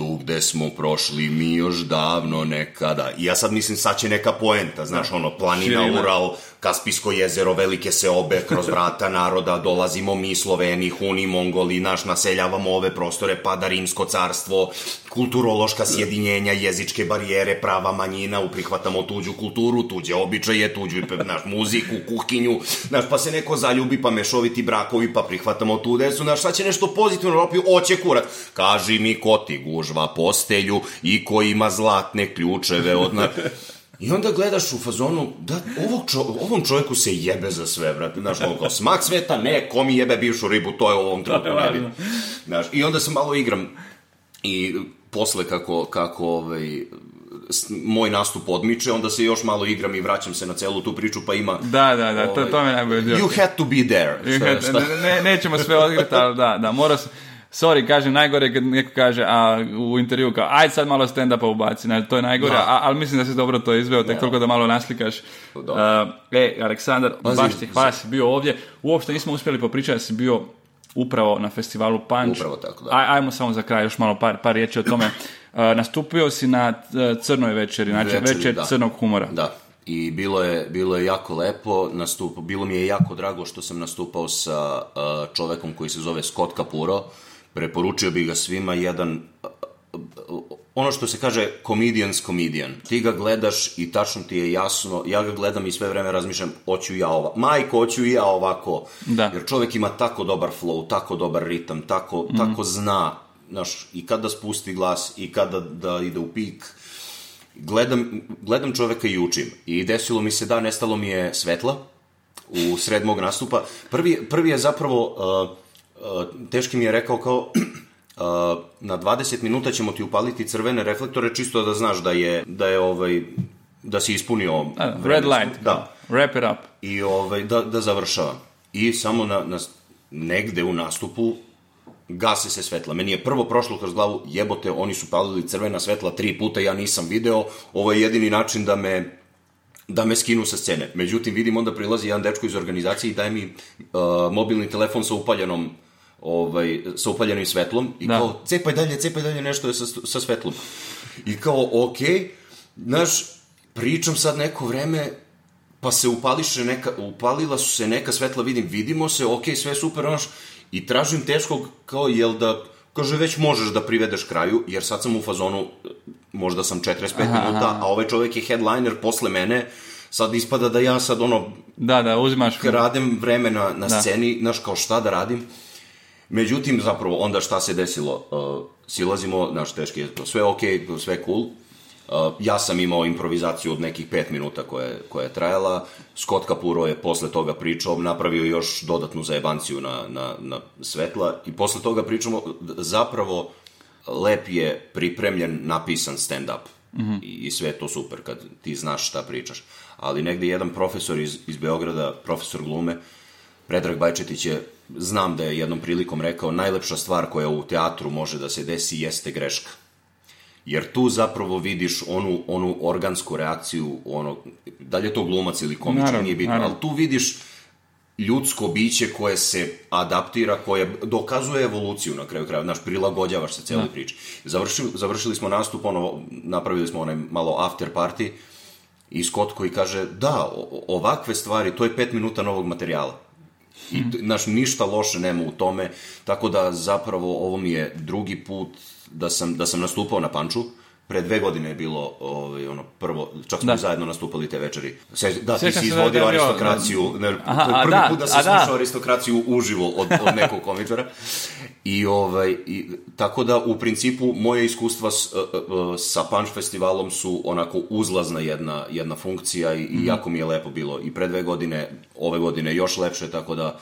tu gde smo prošli mi još davno nekada. I ja sad mislim, sad će neka poenta, znaš, ono, planina, Širina. Ural, Kaspijsko jezero, velike seobe, kroz vrata naroda, dolazimo mi, Sloveni, Huni, Mongoli, naš, naseljavamo ove prostore, pada Rimsko carstvo, kulturološka sjedinjenja, jezičke barijere, prava manjina, uprihvatamo tuđu kulturu, tuđe običaje, tuđu, naš, muziku, kuhinju, znaš, pa se neko zaljubi, pa mešoviti brakovi, pa prihvatamo tu desu, znaš, sad će nešto pozitivno, Europi, oće kurat. Kaži mi ko ti gužva postelju i ko ima zlatne ključeve od... I onda gledaš u fazonu, da, ovog čo, ovom čovjeku se jebe za sve, brate, znaš, ono kao smak sveta, ne, ko mi jebe bivšu ribu, to je u ovom trenutku nebitno. Znaš, i onda se malo igram i posle kako, kako ovaj, moj nastup odmiče, onda se još malo igram i vraćam se na celu tu priču, pa ima... Da, da, da, to, ovaj, to mi je najbolje. You had to be there. Šta- šta- Ne, ne, nećemo sve odgrati, ali da, da, mora se... Sorry, kaže, najgore kad neko kaže a, u intervju kao, aj sad malo stand-upa ubaci, znači, to je najgore, Da. a, ali mislim da si dobro to izveo, tek toliko da malo naslikaš. Uh, e, Aleksandar, baš ti hvala, si bio ovdje, uopšte nismo uspjeli popričati da si bio upravo na festivalu Punch. Upravo tako, da. Aj, ajmo samo za kraj još malo par, par riječi o tome. Uh, nastupio si na uh, crnoj večeri, znači Večeri, večer da. crnog humora. Da, i bilo je, bilo je jako lepo, nastup, bilo mi je jako drago što sam nastupao sa uh, čovekom koji se zove Scott Capuro, preporučio bih ga svima, jedan, ono što se kaže comedian's comedian. Ti ga gledaš i tačno ti je jasno, ja ga gledam i sve vreme razmišljam, hoću ja ovako, majko, hoću ja ovako, Da. jer čovek ima tako dobar flow, tako dobar ritam, tako, Mhm. tako zna, znaš, i kada spusti glas, i kada da ide u pik, gledam, gledam čoveka i učim. I desilo mi se da, nestalo mi je svetla u sred mog nastupa. Prvi, prvi je zapravo, uh, teški mi je rekao kao, uh, na 20 minuta ćemo ti upaliti crvene reflektore, čisto da znaš da je, da je ovaj, da si ispunio Da, red light, Da wrap it up. i ovaj, da, da završavam. I samo na, na, negde u nastupu gase se svetla. Meni je prvo prošlo kroz glavu, jebote, oni su palili crvena svetla tri puta, ja nisam video, ovo je jedini način da me da me skinu sa scene. Međutim, vidim onda prilazi jedan dečko iz organizacije i daje mi uh, mobilni telefon sa upaljenom ovaj, sa upaljenim svetlom i Da. kao, cepaj dalje, cepaj dalje, nešto je sa, sa svetlom. I kao, okej, znaš, pričam sad neko vreme, pa se upališe neka, upalila su se neka svetla, vidim, vidimo se, okej, sve super, znaš, i tražim teškog, kao, jel da, kaže, već možeš da privedeš kraju, jer sad sam u fazonu, možda sam 45 minuta, a ovaj čovek je headliner posle mene, sad ispada da ja sad, ono, Da, da, uzimaš... radem vreme na, na Da. sceni, znaš, kao šta da radim. Međutim, zapravo, onda šta se desilo? Uh, silazimo, znaš, teški je to, sve okej, sve cool. Uh, ja sam imao improvizaciju od nekih pet minuta koja je, koja je trajala. Scott Capuro je posle toga pričao, napravio još dodatnu zajebanciju na, na, na svetla i posle toga pričamo, zapravo, lep je pripremljen, napisan stand-up. I, I sve je to super kad ti znaš šta pričaš. Ali negde jedan profesor iz, iz Beograda, profesor glume, Predrag Bajčetić je, znam da je jednom prilikom rekao, najlepša stvar koja u teatru može da se desi jeste greška. Jer tu zapravo vidiš onu, onu organsku reakciju, ono, da li je to glumac ili komičar, Naravno, nije bitno, naravno. ali tu vidiš ljudsko biće koje se adaptira, koje dokazuje evoluciju na kraju kraja, znaš, prilagođavaš se celoj priči. Završili, završili smo nastup, ono, napravili smo onaj malo after party i Scott koji kaže, da, ovakve stvari, to je pet minuta novog materijala. I, znaš, ništa loše nema u tome, tako da zapravo ovo mi je drugi put da sam, da sam nastupao na Panču, pre dve godine je bilo ovaj, ono prvo, čak smo Da. zajedno nastupali te večeri. Se, da, ti Sjećam si se da izvodio aristokraciju, ne, Aha, to je a prvi da, put da sam da. slušao aristokraciju uživo od, od nekog komičara. I, ovaj, i, tako da, u principu, moje iskustva s, e, e, sa Punch festivalom su onako uzlazna jedna, jedna funkcija i, Mhm. i jako mi je lepo bilo. I pre dve godine, ove godine još lepše, tako da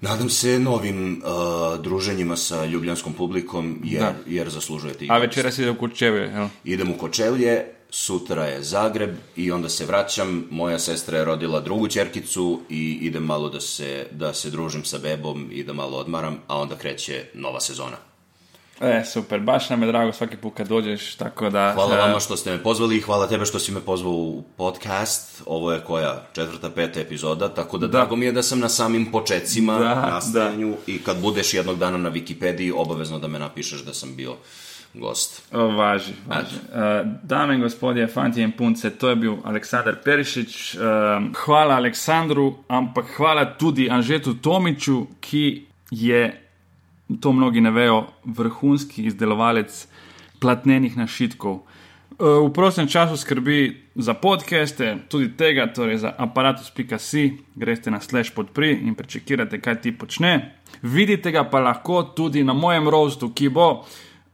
nadam se novim uh, druženjima sa ljubljanskom publikom, jer, Da. jer zaslužujete. i A večeras ide u Kurčeve, jel? Idem u Kočevlje, sutra je Zagreb i onda se vraćam. Moja sestra je rodila drugu ćerkicu i idem malo da se, da se družim sa bebom i da malo odmaram, a onda kreće nova sezona. E, super, baš nam je drago svaki put kad dođeš, tako da... Hvala e, vama što ste me pozvali i hvala tebe što si me pozvao u podcast. Ovo je koja? Četvrta, peta epizoda, tako da, drago mi je da sam na samim počecima, Da, nastajanju i kad budeš jednog dana na Wikipediji, obavezno da me napišeš da sam bio gost. O, važi, važi. E, dame in gospodje, fanti in punce, to je bil Aleksandar Perišič. E, hvala Aleksandru, ampak hvala tudi Anžetu Tomiču, ki je, to mnogi ne vejo, vrhunski izdelovalec platnenih našitkov. E, V prostem času skrbi za podcaste, tudi tega, torej za aparatus.si, greste na slash podpri in prečekirate, kaj ti počne. Vidite ga pa lahko tudi na mojem roastu, ki bo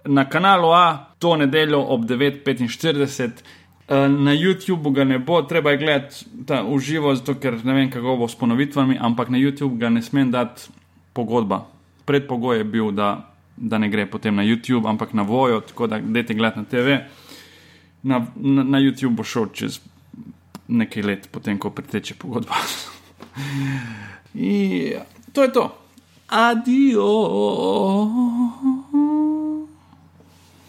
na kanalu A to nedeljo ob 9:45. Eh, Na YouTubu ga ne bo, treba je gledati ta uživo, zato ker ne vem, kako bo s ponovitvami, ampak na YouTube ga ne smem dati pogodba predpogoj je bil, da, da ne gre potem na YouTube, ampak na vojo, tako da dajte gledati na TV. Na, na, na YouTube bo šel čez nekaj let, potem ko preteče pogodba. In to je to. Adijo.